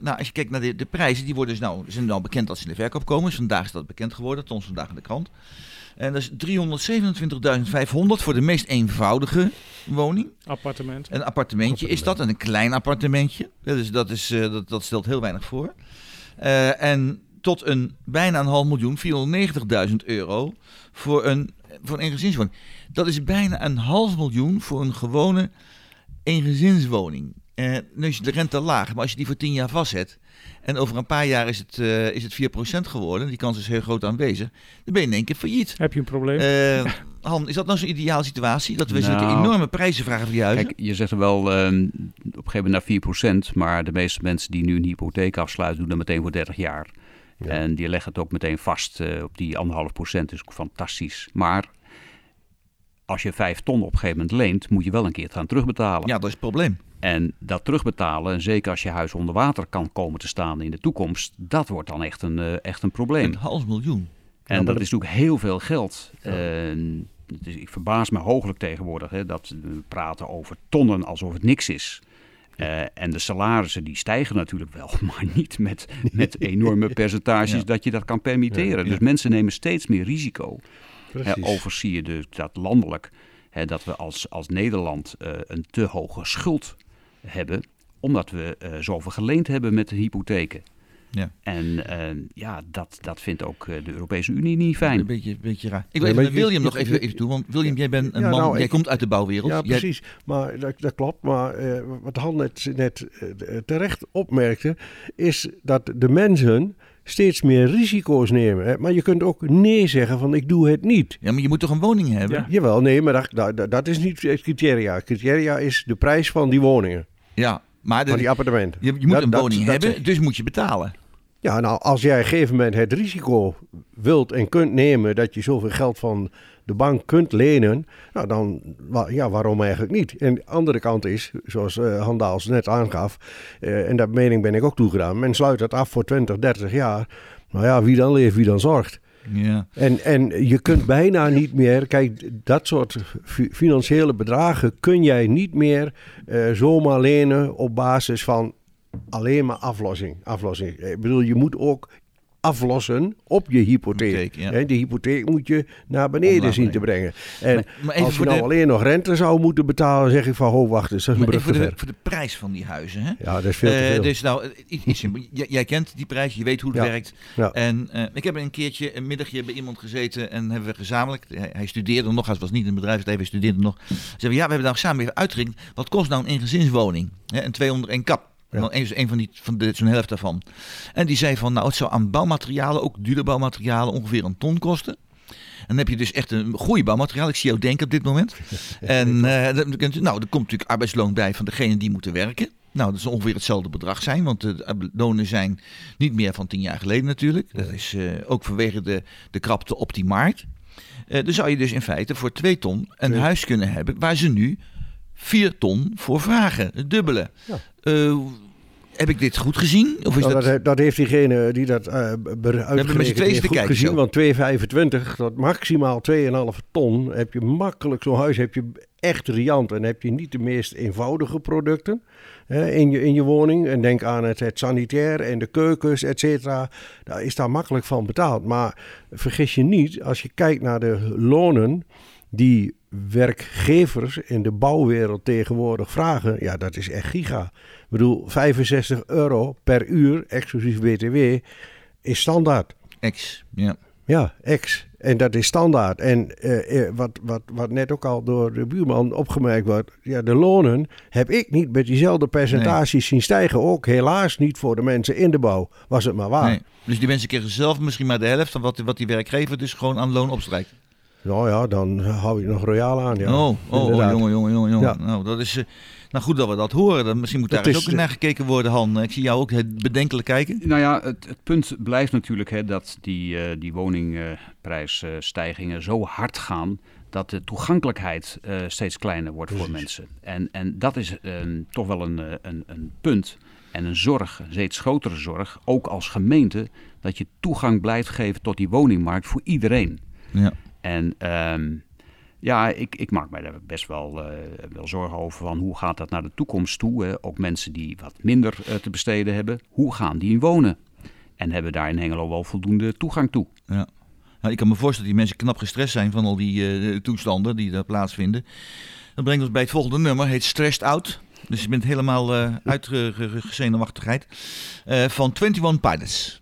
nou, als je kijkt naar de, de prijzen, die worden dus nou, zijn nou bekend als ze in de verkoop komen. Dus vandaag is dat bekend geworden, tot ons vandaag in de krant. En dat is 327.500 voor de meest eenvoudige woning. Appartement. Een appartementje is dat, en een klein appartementje. Dus dat, is, dat, dat stelt heel weinig voor. en tot een bijna een half miljoen, 490.000 euro voor een, voor een eengezinswoning. Dat is bijna een half miljoen voor een gewone eengezinswoning. Uh, nu is de rente laag, maar als je die voor 10 jaar vastzet en over een paar jaar is het, uh, is het 4% geworden, die kans is heel groot aanwezig, dan ben je in één keer failliet. Heb je een probleem? Uh, Han, is dat nou zo'n ideale situatie? Dat we nou, zulke enorme prijzen vragen voor die huizen? Kijk, je zegt er wel uh, op een gegeven moment naar 4%, maar de meeste mensen die nu een hypotheek afsluiten, doen dat meteen voor 30 jaar. En die leggen het ook meteen vast uh, op die anderhalf procent. Dus fantastisch. Maar als je vijf ton op een gegeven moment leent, moet je wel een keer gaan terugbetalen. Ja, dat is het probleem. En dat terugbetalen, en zeker als je huis onder water kan komen te staan in de toekomst, dat wordt dan echt een, uh, echt een probleem. Een half miljoen. En dat is natuurlijk heel veel geld. Ja. Uh, ik verbaas me hooglijk tegenwoordig hè, dat we praten over tonnen alsof het niks is. Uh, en de salarissen die stijgen natuurlijk wel, (laughs) maar niet met, met (laughs) enorme percentages dat je dat kan permitteren. Dus mensen nemen steeds meer risico. Uh, overigens zie je dus dat landelijk, dat we als, als Nederland uh, een te hoge schuld hebben, omdat we zoveel geleend hebben met de hypotheken. Ja. En uh, ja, dat, dat vindt ook eh, de Europese Unie niet fijn. Een beetje, beetje raar. Ik wil even William nog even, even toe, want William, jij bent een man, nou, jij komt uit de bouwwereld. Ja, precies. Maar dat, dat, klopt. Maar uh, wat Han net, net terecht opmerkte, is dat de mensen steeds meer risico's nemen. Hè? Maar je kunt ook nee zeggen van ik doe het niet. Ja, maar je moet toch een woning hebben? Ja. Jawel, nee, maar dat, dat, dat is niet het criteria. Het criteria is de prijs van die woningen. Ja, maar de, van die appartementen. Je, je moet een woning hebben, dus moet je betalen. Ja, nou, als jij op een gegeven moment het risico wilt en kunt nemen dat je zoveel geld van de bank kunt lenen, nou dan, ja, waarom eigenlijk niet? En de andere kant is, zoals uh, Handaals net aangaf, uh, en dat mening ben ik ook toegedaan, men sluit het af voor 20, 30 jaar. Nou ja, wie dan leeft, wie dan zorgt. Ja. En, en je kunt bijna niet meer, kijk, dat soort financiële bedragen kun jij niet meer uh, zomaar lenen op basis van alleen maar aflossing. aflossing. Ik bedoel, je moet ook aflossen op je hypotheek. Hypotheek, ja. De hypotheek moet je naar beneden Omlaag zien te brengen. En Maar- maar even als je nou de- alleen nog rente zou moeten betalen, zeg ik van, ho, wacht eens, dat is een brug voor, de, voor de prijs van die huizen. Hè? Ja, dat is veel te Eh, veel. dus nou, eh, (laughs) jij kent die prijs, je weet hoe het Ja. werkt. Ja. En eh, ik heb een keertje een middagje bij iemand gezeten en hebben we gezamenlijk, hij, hij studeerde nog, hij was niet in het bedrijfsleven, hij studeerde nog. Zeiden we, ja, we hebben daar samen even uitgerekend, wat kost nou een eengezinswoning? Hè, een 201 kap. Ja. Dan een, een van, die, van de, zo'n helft daarvan. En die zei van, nou, het zou aan bouwmaterialen, ook dure bouwmaterialen, ongeveer een ton kosten. En dan heb je dus echt een goede bouwmateriaal. Ik zie jou denken op dit moment. (laughs) En eh, dan kunt u- nou, er komt natuurlijk arbeidsloon bij van degene die moeten werken. Nou, dat zal ongeveer hetzelfde bedrag zijn, want de lonen zijn niet meer van tien jaar geleden natuurlijk. Dat is eh, ook vanwege de, de krapte op die markt. Eh dan zou je dus in feite voor twee ton een huis kunnen hebben waar ze nu vier ton voor vragen. Het dubbele. Ja. Eh, heb ik dit goed gezien? Of is Nou, dat... dat, he- dat heeft diegene die dat uh, tweeën te kijken gezien. zo. Want 2,25 tot maximaal 2,5 ton heb je makkelijk zo'n huis heb je echt riant. En heb je niet de meest eenvoudige producten hè, in, je, in je woning. En denk aan het, het sanitair en de keukens, et cetera. Daar is daar makkelijk van betaald. Maar vergis je niet, als je kijkt naar de lonen die werkgevers in de bouwwereld tegenwoordig vragen, ja, dat is echt giga. Ik bedoel, 65 euro per uur, exclusief BTW, is standaard. Ex, ja. Ja, ex. En dat is standaard. En eh, eh, wat, wat, wat net ook al door de buurman opgemerkt wordt, ja, de lonen heb ik niet met diezelfde percentages zien stijgen. Ook helaas niet voor de mensen in de bouw, was het maar waar. Nee. Dus die mensen krijgen zelf misschien maar de helft van wat, wat die werkgever dus gewoon aan loon opstrijkt. Nou ja, dan hou je nog royaal aan. Ja. oh, oh, oh, jongen, jongen, jongen. jongen. Ja. Nou, dat is... eh, nou goed dat we dat horen. Dan, misschien moet daar eens ook eh, naar gekeken worden, Han. Ik zie jou ook het bedenkelijk kijken. Nou ja, het, het punt blijft natuurlijk hè, dat die, eh, die woningprijsstijgingen zo hard gaan dat de toegankelijkheid eh, steeds kleiner wordt voor mensen. En, en dat is ehm, toch wel een, eh, een, een punt en een zorg, een steeds grotere zorg, ook als gemeente, dat je toegang blijft geven tot die woningmarkt voor iedereen. Ja. En ehm, ja, ik, ik maak mij daar best wel, eh, wel zorgen over van hoe gaat dat naar de toekomst toe. Hè? Ook mensen die wat minder eh, te besteden hebben, hoe gaan die wonen? En hebben daar in Hengelo wel voldoende toegang toe? Ja. Nou, ik kan me voorstellen dat die mensen knap gestrest zijn van al die eh, toestanden die daar plaatsvinden. Dat brengt ons bij het volgende nummer, heet Stressed Out. Dus je bent helemaal eh uitgezenuwachtigheid. Eh van 21 Pilots.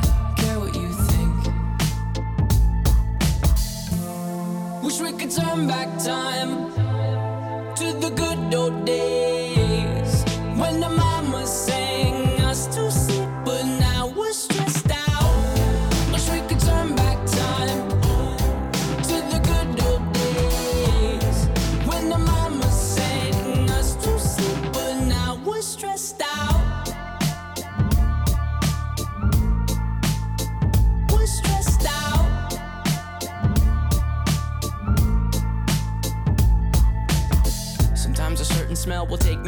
Wish we could turn back time to the good old days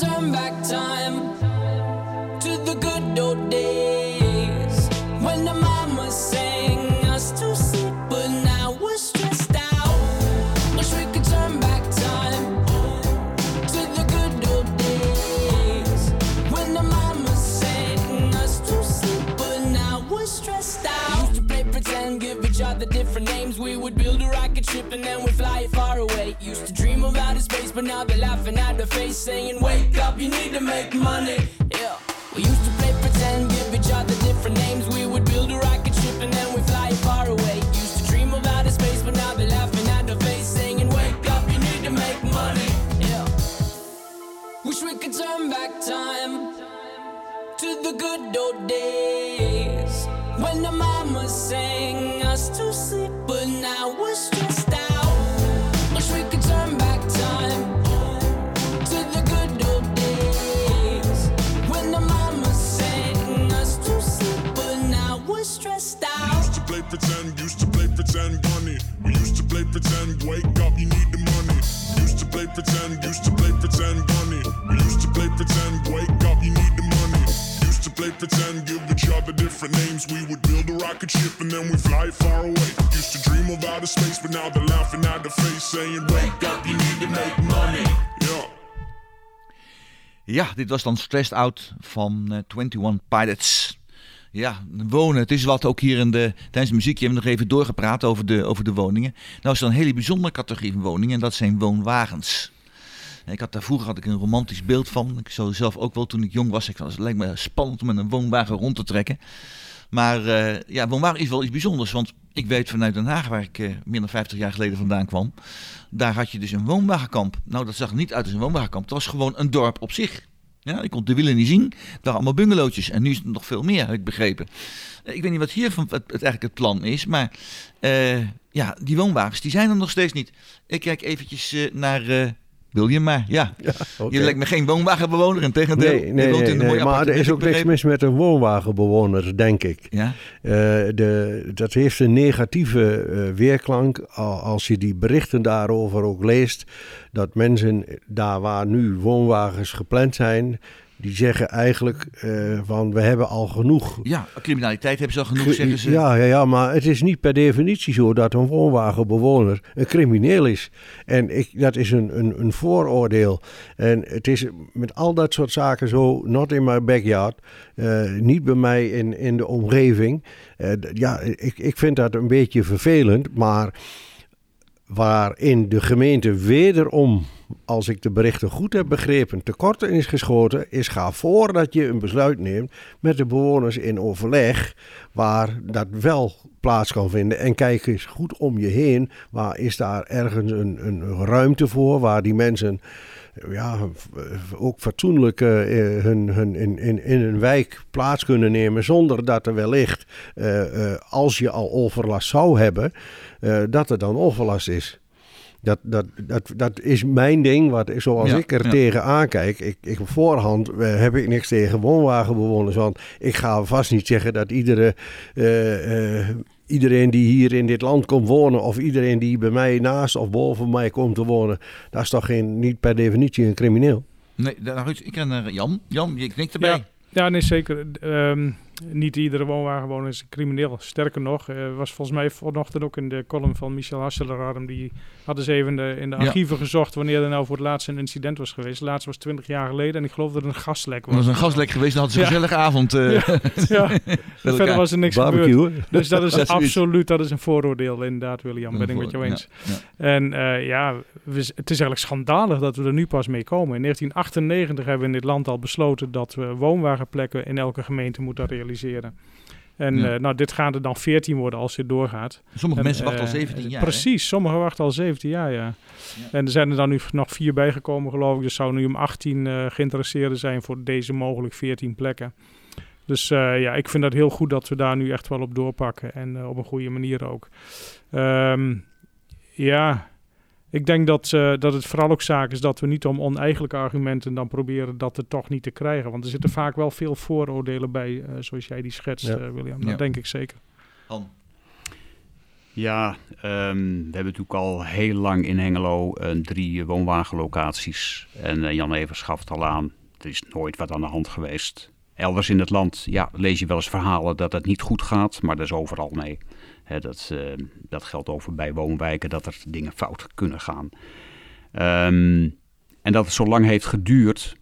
turn back time ship and then we'd fly it far away. Used to dream of outer space, but now they're laughing at the face, saying, Wake up, you need to make money. Yeah. We used to play pretend, give each other different names. We would build a rocket ship and then we'd fly it far away. Used to dream of outer space, but now they're laughing at the face, saying, Wake up, you need to make money. Yeah. Wish we could turn back time to the good old days when the mama sang us to sleep, but now we're stressed out. Wish we could turn back time to the good old days when the mama sang us to sleep, but now we're stressed out. used to play pretend, used to play pretend bunny. We used to play pretend, wake up, you need the money. Used to play pretend, used to play pretend bunny. We used to play pretend, wake Pretend, give each other different names. We would build a rocket ship and then we fly far away. Used to dream of outer space, but now they're laughing at the face, saying, Wake up, you need to make money. Yeah. Ja, dit was dan Stressed Out van eh, 21 Pilots. Ja, wonen, het is wat ook hier in de, tijdens de muziekje hebben we nog even doorgepraat over de, over de woningen. Nou is er een hele bijzondere categorie van woningen en dat zijn woonwagens. Ik had daar vroeger had ik een romantisch beeld van. Ik zou zelf ook wel toen ik jong was. Ik vond het lijkt me spannend om met een woonwagen rond te trekken. Maar eh, ja, woonwagen is wel iets bijzonders. Want ik weet vanuit Den Haag, waar ik eh, meer dan 50 jaar geleden vandaan kwam. Daar had je dus een woonwagenkamp. Nou, dat zag niet uit als een woonwagenkamp. Het was gewoon een dorp op zich. Ja, ik kon de wielen niet zien. Het waren allemaal bungalowtjes. En nu is het nog veel meer, heb ik begrepen. Eh, Ik weet niet wat hier van het, het eigenlijk het plan is. Maar ja, die woonwagens die zijn er nog steeds niet. Ik kijk eventjes naar eh, William, maar ja. (laughs) Je lijkt me geen woonwagenbewoner. In tegendeel, Nee, je nee, woont in een nee, maar er is ook niks mis met een woonwagenbewoner, denk ik. Ja, Eh, de, dat heeft een negatieve eh, weerklank al- als je die berichten daarover ook leest. Dat mensen daar waar nu woonwagens gepland zijn, die zeggen eigenlijk eh, van we hebben al genoeg. ja, criminaliteit hebben ze al genoeg, zeggen ze. Ja, ja, ja, maar het is niet per definitie zo dat een woonwagenbewoner een crimineel is. En ik, dat is een, een, een vooroordeel. En het is met al dat soort zaken zo, not in my backyard, eh, niet bij mij in, in de omgeving. Eh, ja, ik, ik vind dat een beetje vervelend, maar waarin de gemeente wederom, als ik de berichten goed heb begrepen, tekort is geschoten, is ga voordat je een besluit neemt met de bewoners in overleg, waar dat wel plaats kan vinden. En kijk eens goed om je heen, waar is daar ergens een, een ruimte voor, waar die mensen ja, ook fatsoenlijk eh, hun, hun, in, in, in een wijk plaats kunnen nemen, zonder dat er wellicht, eh, als je al overlast zou hebben, dat er dan overlast is. Dat, dat, dat, dat is mijn ding, wat, zoals Ja, ik er ja. tegen aankijk. Ik, ik, voorhand eh, heb ik niks tegen woonwagenbewoners. Want ik ga vast niet zeggen dat iedere, eh, eh, iedereen die hier in dit land komt wonen... of iedereen die bij mij naast of boven mij komt te wonen... dat is toch geen, niet per definitie een crimineel? Nee, nou goed, ik ken naar Jan. Jan, je knikt erbij. Ja. Ja, nee, zeker. Ehm, niet iedere woonwagenwoner is een crimineel. Sterker nog, eh, was volgens mij vanochtend ook in de column van Michel Hasselerarm. Die hadden ze even in de, in de Ja. archieven gezocht wanneer er nou voor het laatst een incident was geweest. Het laatste was 20 jaar geleden en ik geloof dat er een gaslek Er was. was een gaslek geweest, dan hadden ze een Ja. gezellige avond. eh, (laughs) Ja, (laughs) verder was er niks gebeurd. Dus dat is (laughs) absoluut dat is een vooroordeel inderdaad, William. Ben ik met jou eens. Ja, ja. En eh, ja, we, het is eigenlijk schandalig dat we er nu pas mee komen. In 1998 hebben we in dit land al besloten dat we woonwagenplekken in elke gemeente moeten realiseren. En Ja. eh, nou, dit gaat er dan 14 worden als dit doorgaat. Sommige En, mensen wachten al eh, 17 jaar. hè? Precies, sommigen wachten al 17 jaar, ja. En er zijn er dan nu nog vier bijgekomen, geloof ik. Dus zou nu om 18 eh geïnteresseerden zijn voor deze mogelijk 14 plekken. Dus eh, ja, ik vind dat heel goed dat we daar nu echt wel op doorpakken. En eh, op een goede manier ook. Ehm, ja, ik denk dat, eh, dat het vooral ook zaak is dat we niet om oneigenlijke argumenten dan proberen dat er toch niet te krijgen. Want er zitten vaak wel veel vooroordelen bij, eh, zoals jij die schetst, Ja. eh, William. Dat Ja. denk ik zeker. Han. Ja, ehm, we hebben natuurlijk al heel lang in Hengelo drie woonwagenlocaties. En Jan Evers gaf het al aan, er is nooit wat aan de hand geweest. Elders in het land ja, lees je wel eens verhalen dat het niet goed gaat, maar dat is overal mee. Dat, eh, dat geldt over bij woonwijken, dat er dingen fout kunnen gaan. Ehm, en dat het zo lang heeft geduurd,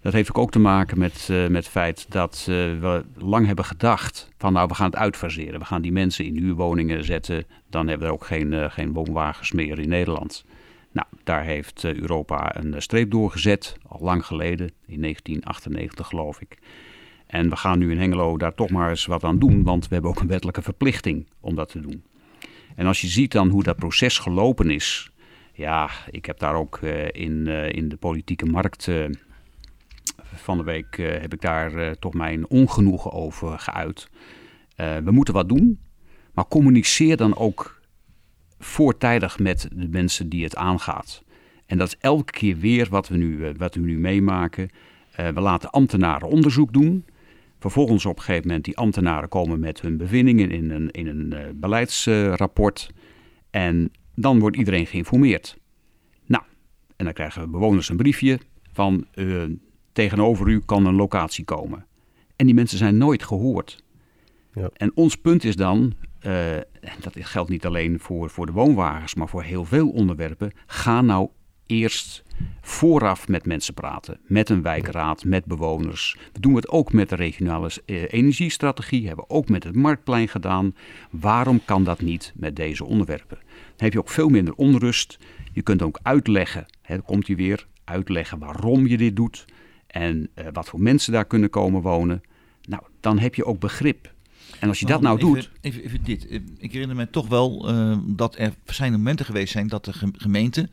dat heeft ook te maken met, uh, met het feit dat uh, we lang hebben gedacht van nou we gaan het uitfaseren. We gaan die mensen in huurwoningen zetten. Dan hebben we ook geen, geen woonwagens meer in Nederland. Nou, daar heeft Europa een streep doorgezet, al lang geleden, in 1998 geloof ik. En we gaan nu in Hengelo daar toch maar eens wat aan doen, want we hebben ook een wettelijke verplichting om dat te doen. En als je ziet dan hoe dat proces gelopen is, ja, ik heb daar ook in, in de politieke markt van de week heb ik daar toch mijn ongenoegen over geuit. we moeten wat doen, maar communiceer dan ook voortijdig met de mensen die het aangaat. En dat is elke keer weer wat we nu, wat we nu meemaken. we laten ambtenaren onderzoek doen. Vervolgens op een gegeven moment die ambtenaren komen met hun bevindingen in een, in een beleidsrapport. en dan wordt iedereen geïnformeerd. Nou, en dan krijgen bewoners een briefje van tegenover u kan een locatie komen. En die mensen zijn nooit gehoord. Ja. En ons punt is dan, uh, dat geldt niet alleen voor, voor de woonwagens, maar voor heel veel onderwerpen. Ga nou eerst vooraf met mensen praten. Met een wijkraad, met bewoners. We doen het ook met de regionale uh, energiestrategie. Hebben we ook met het marktplein gedaan. Waarom kan dat niet met deze onderwerpen? Dan heb je ook veel minder onrust. Je kunt ook uitleggen, hè, dan komt hij weer, uitleggen waarom je dit doet en uh, wat voor mensen daar kunnen komen wonen. Nou, dan heb je ook begrip. En als je dat nou even, doet. Even, even, dit. Ik herinner me toch wel uh, dat er zijn momenten geweest zijn dat de gemeente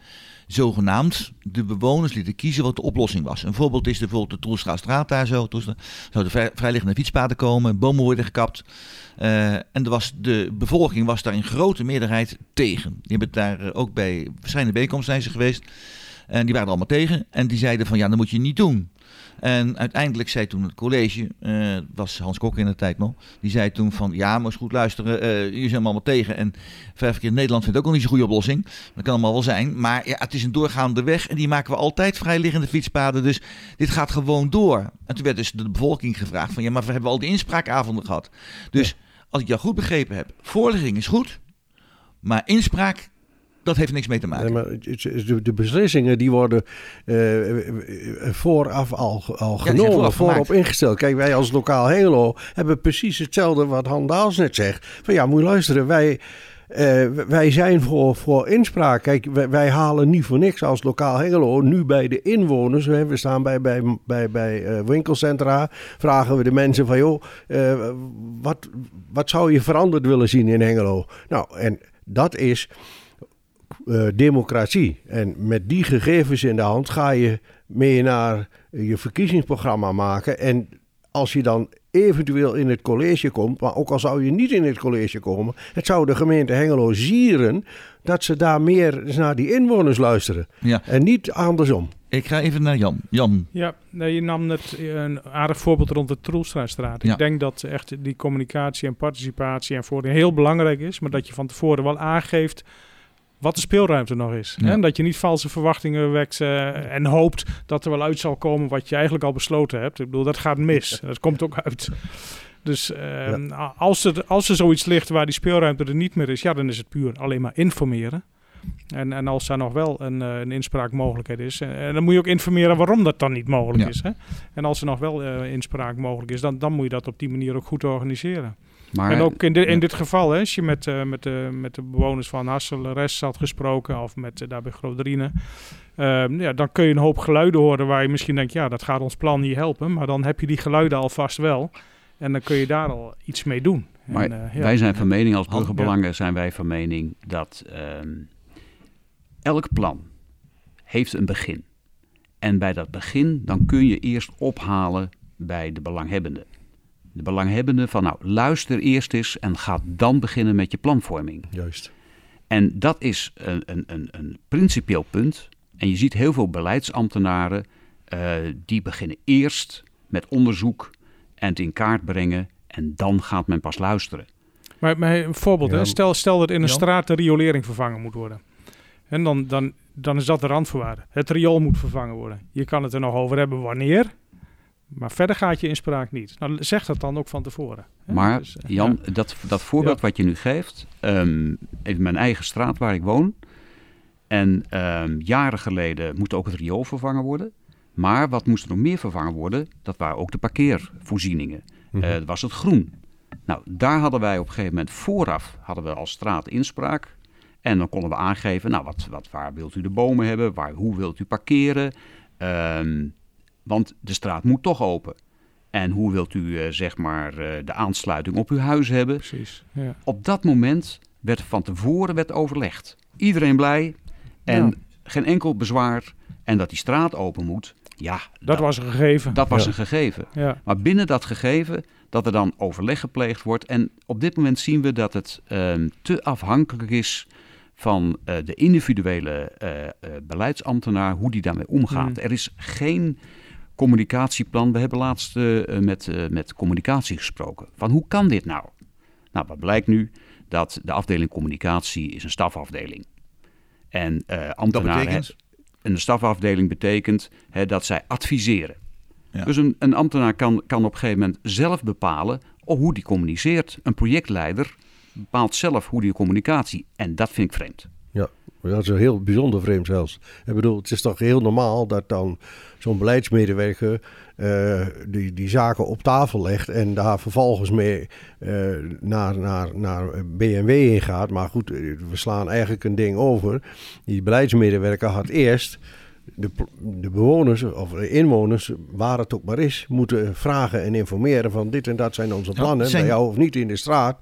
zogenaamd de bewoners lieten kiezen wat de oplossing was. Een voorbeeld is bijvoorbeeld de Troelstraatstraat daar zo. Toen zouden vrijliggende fietspaden komen, bomen worden gekapt. Uh, en er was, de bevolking was daar in grote meerderheid tegen. Die hebben daar ook bij verschillende bijeenkomsten zijn ze geweest. En die waren er allemaal tegen. En die zeiden van ja, dat moet je niet doen. En uiteindelijk zei toen het college, uh, was Hans Kok in de tijd nog, die zei toen van ja, maar eens goed luisteren, uh, jullie zijn allemaal tegen. En vijf keer in Nederland vindt ook al niet zo'n goede oplossing. Dat kan allemaal wel zijn. Maar ja, het is een doorgaande weg en die maken we altijd vrijliggende fietspaden. Dus dit gaat gewoon door. En toen werd dus de bevolking gevraagd van ja, maar we hebben al die inspraakavonden gehad. Dus als ik jou goed begrepen heb, voorligging is goed, maar inspraak dat heeft niks mee te maken. Nee, maar de, de, beslissingen die worden uh, vooraf al, al ja, genomen, voorop ingesteld. Kijk, wij als lokaal Helo hebben precies hetzelfde wat Han Daals net zegt. Van ja, moet je luisteren, wij... Uh, wij zijn voor, voor inspraak. Kijk, wij, wij, halen niet voor niks als lokaal Hengelo nu bij de inwoners. We staan bij, bij, bij, bij winkelcentra. Vragen we de mensen van, joh, uh, wat, wat zou je veranderd willen zien in Hengelo? Nou, en dat is uh, democratie. En met die gegevens in de hand ga je mee naar je verkiezingsprogramma maken. En als je dan eventueel in het college komt, maar ook al zou je niet in het college komen, het zou de gemeente Hengelo zieren dat ze daar meer naar die inwoners luisteren. Ja. En niet andersom. Ik ga even naar Jan. Jan. Ja, nee, je nam net een aardig voorbeeld rond de Troelstraatstraat. Ja. Ik denk dat echt die communicatie en participatie en voordeel heel belangrijk is, maar dat je van tevoren wel aangeeft wat de speelruimte nog is. En dat je niet valse verwachtingen wekt uh, en hoopt dat er wel uit zal komen wat je eigenlijk al besloten hebt. Ik bedoel, dat gaat mis. Dat komt ook uit. Dus uh, als, er, als er zoiets ligt waar die speelruimte er niet meer is, ja, dan is het puur alleen maar informeren. En, en als daar nog wel een, uh, een inspraakmogelijkheid is, en eh, dan moet je ook informeren waarom dat dan niet mogelijk ja. is. Hè? En als er nog wel uh, inspraak mogelijk is, dan, dan moet je dat op die manier ook goed organiseren. Maar, en ook in, de, in dit geval, hè, als je met, uh, met, de, met de bewoners van Hassel Rest had gesproken, of met uh, daar bij Groderine, uh, ja, dan kun je een hoop geluiden horen waar je misschien denkt, ja, dat gaat ons plan niet helpen. Maar dan heb je die geluiden alvast wel. En dan kun je daar al iets mee doen. Maar en, ja. wij zijn van mening, als burgerbelangen zijn wij van mening dat ehm, elk plan heeft een begin. En bij dat begin, dan kun je eerst ophalen bij de belanghebbenden de belanghebbenden van nou luister eerst eens en ga dan beginnen met je planvorming. Juist. En dat is een, een, een, een principieel punt. En je ziet heel veel beleidsambtenaren uh, die beginnen eerst met onderzoek en het in kaart brengen en dan gaat men pas luisteren. Maar, maar een voorbeeld, ja. hè? Stel, stel dat in een straat de riolering vervangen moet worden. En dan, dan, dan is dat de randvoorwaarde. Het riool moet vervangen worden. Je kan het er nog over hebben wanneer. Maar verder gaat je inspraak niet. Nou, zeg dat dan ook van tevoren. Hè? Maar dus, uh, Jan, ja. dat, dat voorbeeld ja. wat je nu geeft, um, even mijn eigen straat waar ik woon. En um, jaren geleden moet ook het riool vervangen worden. Maar wat moest er nog meer vervangen worden? Dat waren ook de parkeervoorzieningen. Eh, dat was het groen. Nou, daar hadden wij op een gegeven moment vooraf hadden we als straat inspraak. En dan konden we aangeven, nou, wat, wat, waar wilt u de bomen hebben? Waar, hoe wilt u parkeren? Ehm, want de straat moet toch open. En hoe wilt u, eh, zeg maar, eh, de aansluiting op uw huis hebben? Precies. Ja. Op dat moment werd van tevoren werd overlegd. Iedereen blij en Ja. geen enkel bezwaar. En dat die straat open moet, ja, Dat was een gegeven. dat was Ja. een gegeven. Maar binnen dat gegeven, dat er dan overleg gepleegd wordt. En op dit moment zien we dat het ehm, te afhankelijk is van eh, de individuele beleidsambtenaar, hoe die daarmee omgaat. Mm. Er is geen communicatieplan. We hebben laatst eh, eh, met, eh, met communicatie gesproken. Van hoe kan dit nou? Nou, wat blijkt nu? Dat de afdeling communicatie is een stafafdeling. En Dat ambtenaren... betekent? En de stafafdeling betekent hè, dat zij adviseren. Ja. Dus een, een ambtenaar kan, kan op een gegeven moment zelf bepalen oh, hoe die communiceert. Een projectleider bepaalt zelf hoe die communicatie. En dat vind ik vreemd. Ja, dat is heel bijzonder vreemd zelfs. Ik bedoel, het is toch heel normaal dat dan zo'n beleidsmedewerker eh, die, die zaken op tafel legt en daar vervolgens mee eh, naar, naar, naar BMW in gaat. Maar goed, eh, we slaan eigenlijk een ding over. Die beleidsmedewerker had eerst de, de bewoners of de inwoners, waar het ook maar is, moeten vragen en informeren van dit en dat zijn onze Ja, plannen. zijn- Bij jou of niet in de straat.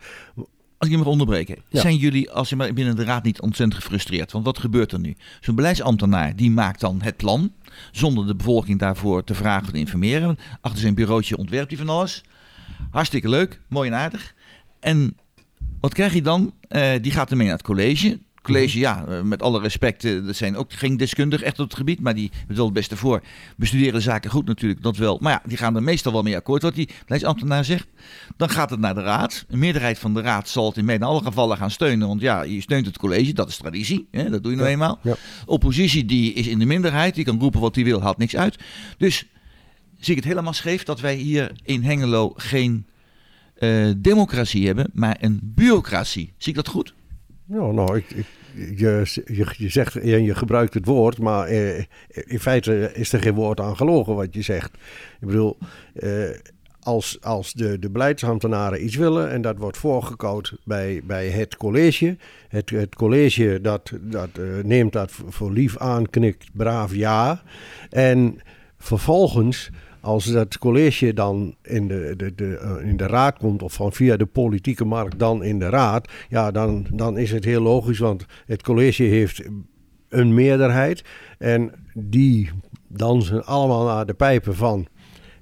Als ik je mag onderbreken, Ja. zijn jullie als je maar binnen de raad niet ontzettend gefrustreerd? Want wat gebeurt er nu? Zo'n beleidsambtenaar die maakt dan het plan, zonder de bevolking daarvoor te vragen of te informeren. Achter zijn bureautje ontwerpt hij van alles. Hartstikke leuk, mooi en aardig. En wat krijg je dan? Eh, die gaat ermee naar het college. College, ja, eh, met alle respect, eh, dat zijn ook geen deskundigen echt op het gebied, maar die hebben wel het beste voor. Bestuderen de zaken goed natuurlijk, dat wel. Maar ja, die gaan er meestal wel mee akkoord wat die beleidsambtenaar zegt. Dan gaat het naar de raad. Een meerderheid van de raad zal het in bijna alle gevallen gaan steunen. Want ja, je steunt het college, dat is traditie. Hè? Dat doe je nou Ja, eenmaal. ja. Oppositie die is in de minderheid, die kan roepen wat hij wil, haalt niks uit. Dus zie ik het helemaal scheef dat wij hier in Hengelo geen eh, democratie hebben, maar een bureaucratie. Zie ik dat goed? Nou, nou ik, ik- je, je, je zegt en je gebruikt het woord, maar eh, in feite is er geen woord aan gelogen wat je zegt. Ik bedoel, eh, als, als de, de beleidsambtenaren iets willen en dat wordt voorgekoud bij, bij het college. Het, het college dat, dat eh, neemt dat voor lief aan, knikt braaf ja. En vervolgens, als dat college dan in de, de, de, eh, in de raad komt, of van via de politieke markt dan in de raad, ja, dan, dan is het heel logisch, want het college heeft een meerderheid en die dansen allemaal naar de pijpen van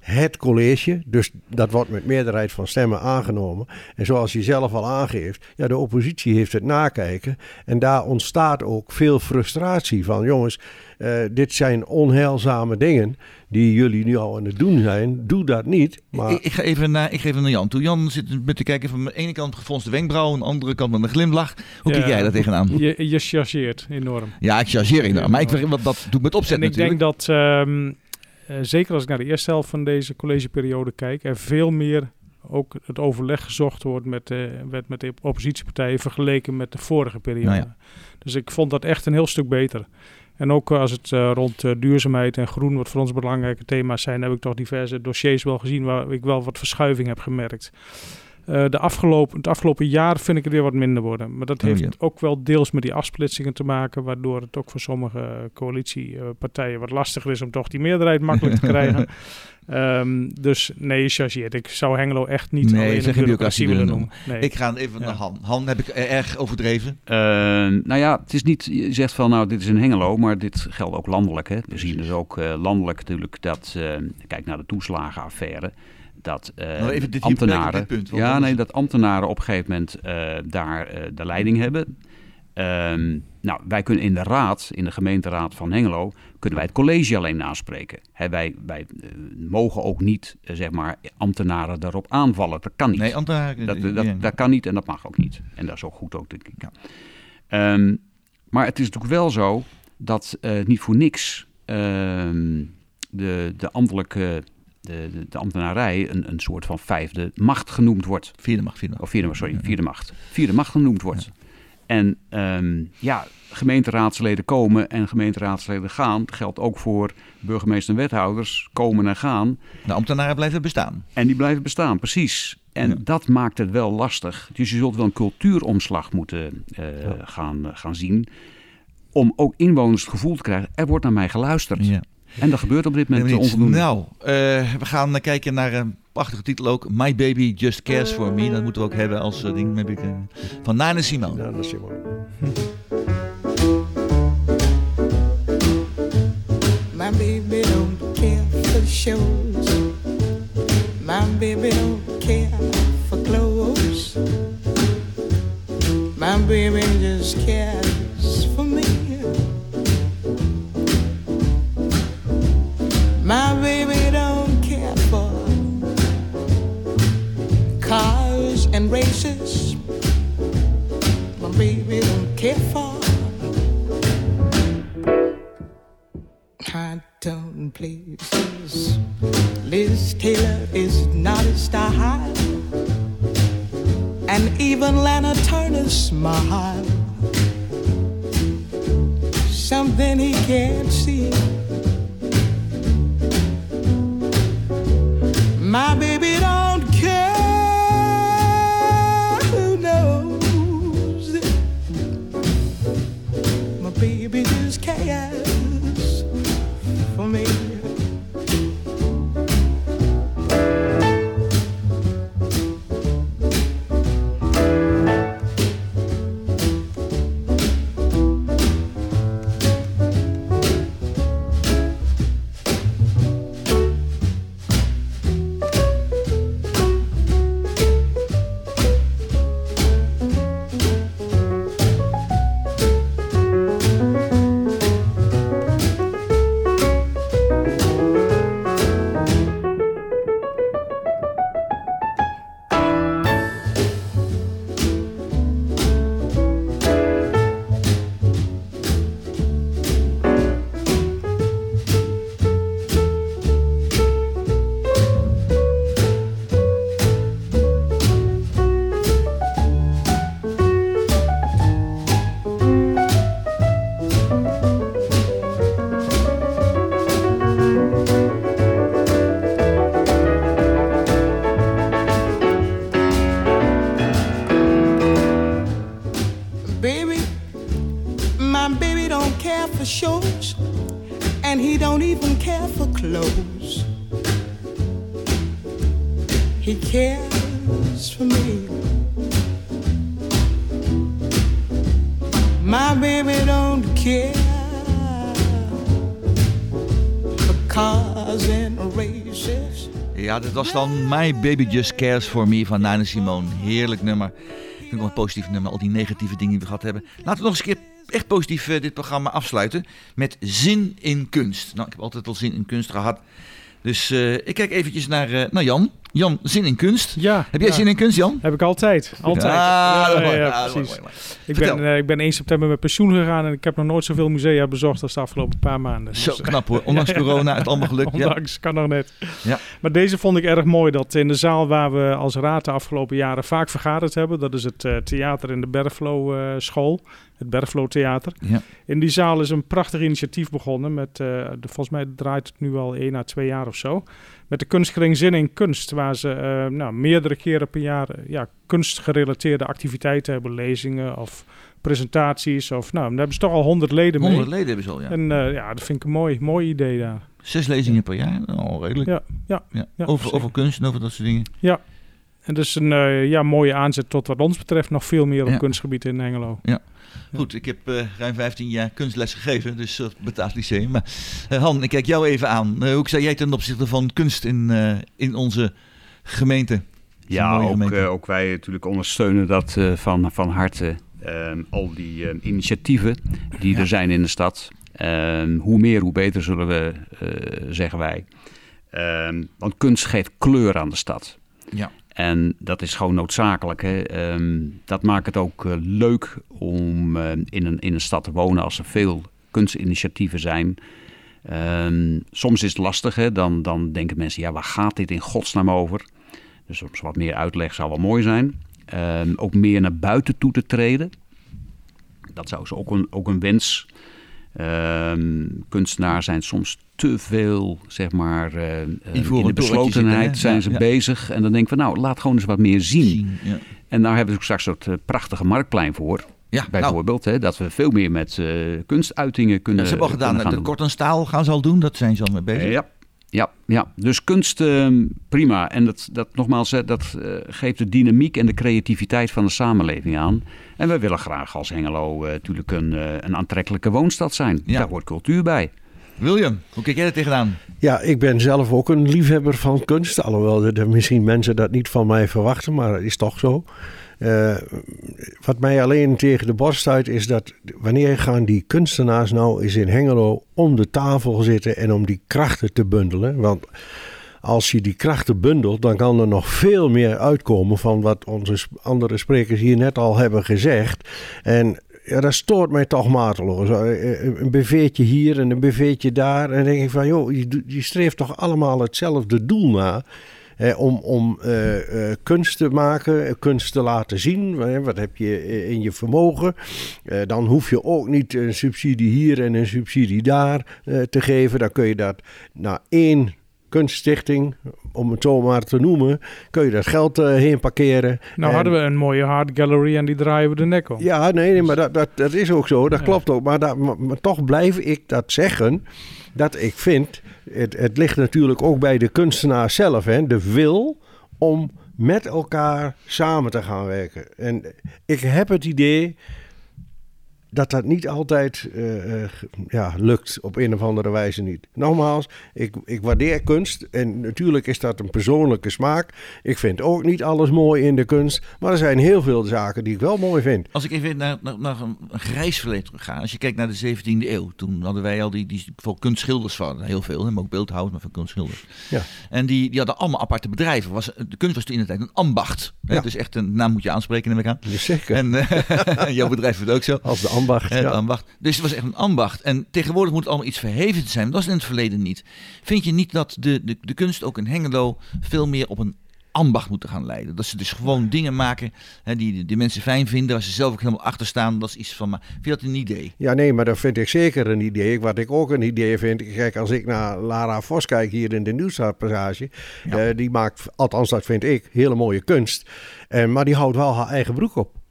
het college. Dus dat wordt met meerderheid van stemmen aangenomen. En zoals je zelf al aangeeft, ja, de oppositie heeft het nakijken. En daar ontstaat ook veel frustratie van. Jongens, eh, dit zijn onheilzame dingen die jullie nu al aan het doen zijn. Doe dat niet. Maar Ik, ik ga even naar, ik ga even naar Jan toe. Jan zit met te kijken van de ene kant gefronste wenkbrauw, aan de andere kant met een glimlach. Hoe kijk jij daar tegenaan? Je, je chargeert enorm. Ja, ik chargeer enorm. Maar ik, wat dat doe ik met opzet en ik natuurlijk. denk dat, ehm, eh, zeker als ik naar de eerste helft van deze collegeperiode kijk, er veel meer ook het overleg gezocht wordt met, eh, met, met de oppositiepartijen vergeleken met de vorige periode. Nou ja. Dus ik vond dat echt een heel stuk beter. En ook als het eh, rond eh, duurzaamheid en groen, wat voor ons belangrijke thema's zijn, heb ik toch diverse dossiers wel gezien waar ik wel wat verschuiving heb gemerkt. Eh, de afgelopen, het afgelopen jaar vind ik het weer wat minder worden. Maar dat Oh, heeft ja. ook wel deels met die afsplitsingen te maken, waardoor het ook voor sommige coalitiepartijen wat lastiger is om toch die meerderheid makkelijk te krijgen. (laughs) Ehm, dus nee, je chargeert. Ik zou Hengelo echt niet Nee, alleen zeg een bureaucratie willen noemen. Nee. Ik ga even Ja. naar Han. Han, heb ik erg overdreven? Eh, nou ja, het is niet, je zegt van nou dit is een Hengelo, maar dit geldt ook landelijk. Hè. We zien dus ook eh, landelijk natuurlijk dat, eh, kijk naar de toeslagenaffaire, dat eh, even dit ambtenaren, dit punt, ja nee, dat ambtenaren op een gegeven moment eh, daar eh, de leiding hebben. Ehm, nou, wij kunnen in de raad, in de gemeenteraad van Hengelo, kunnen wij het college alleen naspreken. Wij wij mogen ook niet, zeg maar, ambtenaren daarop aanvallen. Dat kan niet. Nee, ambtenaren. Dat, dat, dat kan niet en dat mag ook niet. En dat is ook goed ook, denk ik. Ja. Ehm, maar het is natuurlijk wel zo dat niet voor niks ehm, de, de ambtelijke, de, de, de ambtenarij een, een soort van vijfde macht genoemd wordt. Vierde mag, vierde mag. Of vierde, sorry, vierde macht. Vierde macht genoemd wordt. En um, ja, gemeenteraadsleden komen en gemeenteraadsleden gaan. Dat geldt ook voor burgemeester en wethouders, komen en gaan. De ambtenaren blijven bestaan. En die blijven bestaan, precies. En dat maakt het wel lastig. Dus je zult wel een cultuuromslag moeten uh, gaan, gaan zien. Om ook inwoners het gevoel te krijgen, er wordt naar mij geluisterd. Ja. En dat gebeurt op dit moment onvoldoende. Nou, uh, we gaan kijken naar een prachtige titel ook. My Baby Just Cares For Me. Dat moeten we ook hebben als uh, ding. Uh, van Nana Simone. Nana Simone. (laughs) My baby don't care for shows. My baby don't care for clothes. My baby just cares My baby don't care for cars and races. My baby don't care for high tone places. Liz Taylor is not a style, and even Lana Turner's smile. Something he can't see. My baby don't dan My Baby Just Cares For Me van Nina Simone. Heerlijk nummer. Ik vind wel een positief nummer, al die negatieve dingen die we gehad hebben. Laten we nog eens een keer echt positief uh, dit programma afsluiten met zin in kunst. Nou, ik heb altijd wel zin in kunst gehad. Dus uh, ik kijk eventjes naar, uh, naar Jan. Jan, zin in kunst. Ja. Heb jij ja. zin in kunst, Jan? Heb ik altijd. Altijd. Ah, ja, mooi, ja, precies. mooi, mooi. Ik Vertel. ben, uh, ik ben 1 september met pensioen gegaan en ik heb nog nooit zoveel musea bezocht als de afgelopen paar maanden. Zo knap hoor. (laughs) Ondanks corona, het allemaal gelukt. Ondanks, kan nog net. Ja. Maar deze vond ik erg mooi. Dat in de zaal waar we als raad de afgelopen jaren vaak vergaderd hebben. Dat is het uh, theater in de Bergflo uh, school. Het Bergflo Theater. Ja. In die zaal is een prachtig initiatief begonnen. Met, uh, de, volgens mij draait het nu al één à twee jaar of zo. Met de kunstkring Zin in Kunst. Waar ze uh, nou, meerdere keren per jaar ja, kunstgerelateerde activiteiten hebben. Lezingen of presentaties. Of, nou, daar hebben ze toch al honderd leden mee. 100 leden hebben ze al, ja. En uh, ja, dat vind ik een mooi, mooi idee daar. Zes lezingen per jaar, al redelijk. Ja, ja, ja. ja over, over kunst en over dat soort dingen. Ja, en dus een uh, ja, mooie aanzet tot wat ons betreft nog veel meer op ja. kunstgebied in Hengelo. Ja. Goed, ik heb uh, ruim 15 jaar kunstles gegeven, dus uh, betaald lyceum. Maar uh, Han, ik kijk jou even aan. hoe zei jij ten opzichte van kunst in, in onze gemeente? Ja, ook, gemeente. ook, wij natuurlijk ondersteunen dat van, van harte. Ehm, al die ehm, initiatieven die ja. er zijn in de stad. Ehm, hoe meer, hoe beter, zullen we zeggen wij. want kunst geeft kleur aan de stad. Ja. En dat is gewoon noodzakelijk. Hè? Um, dat maakt het ook uh, leuk om uh, in, een, in een stad te wonen als er veel kunstinitiatieven zijn. Um, soms is het lastig, hè? Dan, dan denken mensen, ja, waar gaat dit in godsnaam over? Dus soms wat meer uitleg zou wel mooi zijn. Um, ook meer naar buiten toe te treden. Dat zou ze ook een, ook een wens. Ehm kunstenaars zijn soms te veel, zeg maar, uh, in de beslotenheid zijn ze bezig. En dan denken we, nou, laat gewoon eens wat meer zien. zien ja. En daar hebben we straks een soort prachtige marktplein voor. Ja, bijvoorbeeld, nou. hè, dat we veel meer met uh, kunstuitingen kunnen. Ja, ze hebben al gedaan, de Kortenstaal gaan ze al doen, dat zijn ze al mee bezig. ja, ja, ja, dus kunst uh, prima. En dat, dat nogmaals, dat uh, geeft de dynamiek en de creativiteit van de samenleving aan. En we willen graag als Hengelo uh, natuurlijk een, een aantrekkelijke woonstad zijn. Ja. Daar hoort cultuur bij. William, hoe kijk jij er tegenaan? Ja, ik ben zelf ook een liefhebber van kunst. Alhoewel er misschien mensen dat niet van mij verwachten, maar dat is toch zo. Uh, wat mij alleen tegen de borst stuit is dat wanneer gaan die kunstenaars nou eens in Hengelo om de tafel zitten en om die krachten te bundelen? Want als je die krachten bundelt, dan kan er nog veel meer uitkomen van wat onze andere sprekers hier net al hebben gezegd. En ja, dat stoort mij toch mateloos. Eh, een BV'tje hier en een BV'tje daar. En dan denk ik van, joh, je, je streeft toch allemaal hetzelfde doel na om om uh, uh, kunst te maken, kunst te laten zien. wat heb je in je vermogen? Dan hoef je ook niet een subsidie hier en een subsidie daar te geven. Dan kun je dat naar één kunststichting, om het zo maar te noemen, kun je dat geld uh, heen parkeren. Nou hadden we een mooie art gallery en die draaien we de nek om. Ja, nee, nee maar dat, dat, dat is ook zo, dat klopt ook. Maar, dat, maar, toch blijf ik dat zeggen, dat ik vind, het, het ligt natuurlijk ook bij de kunstenaar zelf, hè, de wil om met elkaar samen te gaan werken. En ik heb het idee dat dat niet altijd uh, ja, lukt op een of andere wijze niet. Nogmaals, ik, ik waardeer kunst en natuurlijk is dat een persoonlijke smaak. Ik vind ook niet alles mooi in de kunst, maar er zijn heel veel zaken die ik wel mooi vind. Als ik even naar, naar, naar een, grijs verleden ga, als je kijkt naar de 17e eeuw, toen hadden wij al die, die voor kunstschilders van, heel veel, maar ook beeldhouwers, maar van kunstschilders. Ja. En die, die hadden allemaal aparte bedrijven. Was, de kunst was toen in de tijd een ambacht. Ja. Dus echt een naam moet je aanspreken, neem ik aan. zeker. En uh, (laughs) jouw bedrijf is ook zo. Als de ambacht. Ja. ambacht. Dus het was echt een ambacht. En tegenwoordig moet het allemaal iets verheven zijn. Dat was in het verleden niet. Vind je niet dat de, de, de kunst ook in Hengelo veel meer op een ambacht moeten gaan leiden. Dat ze dus gewoon dingen maken hè, die de mensen fijn vinden, waar ze zelf ook helemaal achter staan. Dat is iets van, maar vind je dat een idee? Ja, nee, maar dat vind ik zeker een idee. Wat ik ook een idee vind, kijk, als ik naar Lara Vos kijk hier in de Nieuwstadpassage, ja. uh, die maakt, althans dat vind ik, hele mooie kunst. En, maar die houdt wel haar eigen broek op.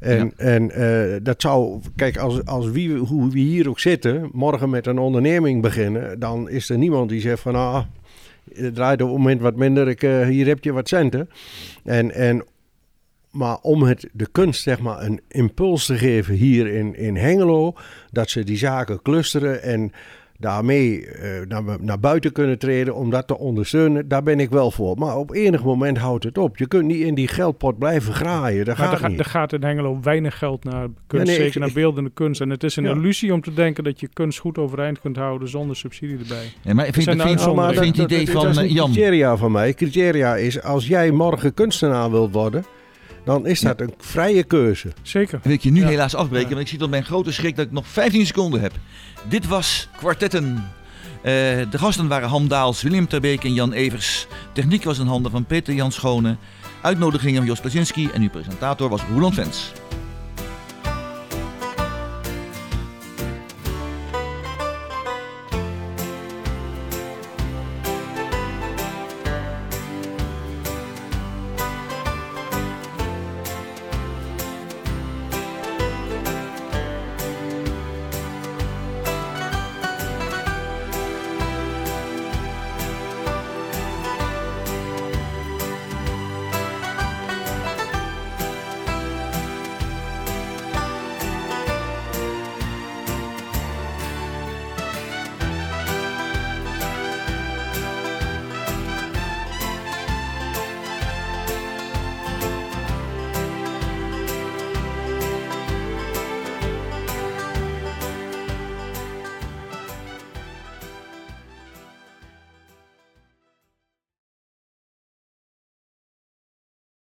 En, ja. en uh, dat zou, kijk, als, als wie, hoe we hier ook zitten, morgen met een onderneming beginnen, dan is er niemand die zegt van, ah, het draait op het moment wat minder, ik, uh, hier heb je wat centen. En, en, maar om het, de kunst, zeg maar, een impuls te geven hier in, in Hengelo, dat ze die zaken clusteren en daarmee uh, naar, naar, buiten kunnen treden om dat te ondersteunen, daar ben ik wel voor. Maar op enig moment houdt het op. Je kunt niet in die geldpot blijven graaien. Dat gaat er, niet. er gaat in Hengelo weinig geld naar kunst, nee, zeker ik, naar beeldende kunst. En het is een ja. illusie om te denken dat je kunst goed overeind kunt houden zonder subsidie erbij. Ja, maar ik vind, vind, vind, nou, vind het idee van dat Jan. criteria van mij. Criteria is als jij morgen kunstenaar wilt worden dan is dat een vrije keuze. Zeker. Wil ik je nu ja. helaas afbreken, ja. want ik zie tot mijn grote schrik dat ik nog 15 seconden heb. Dit was Kwartetten. Uh, de gasten waren Han Daals, Willem Terbeek en Jan Evers. Techniek was in handen van Peter Jan Schone. Uitnodigingen van Jos Plazinski en uw presentator was Roland Vens.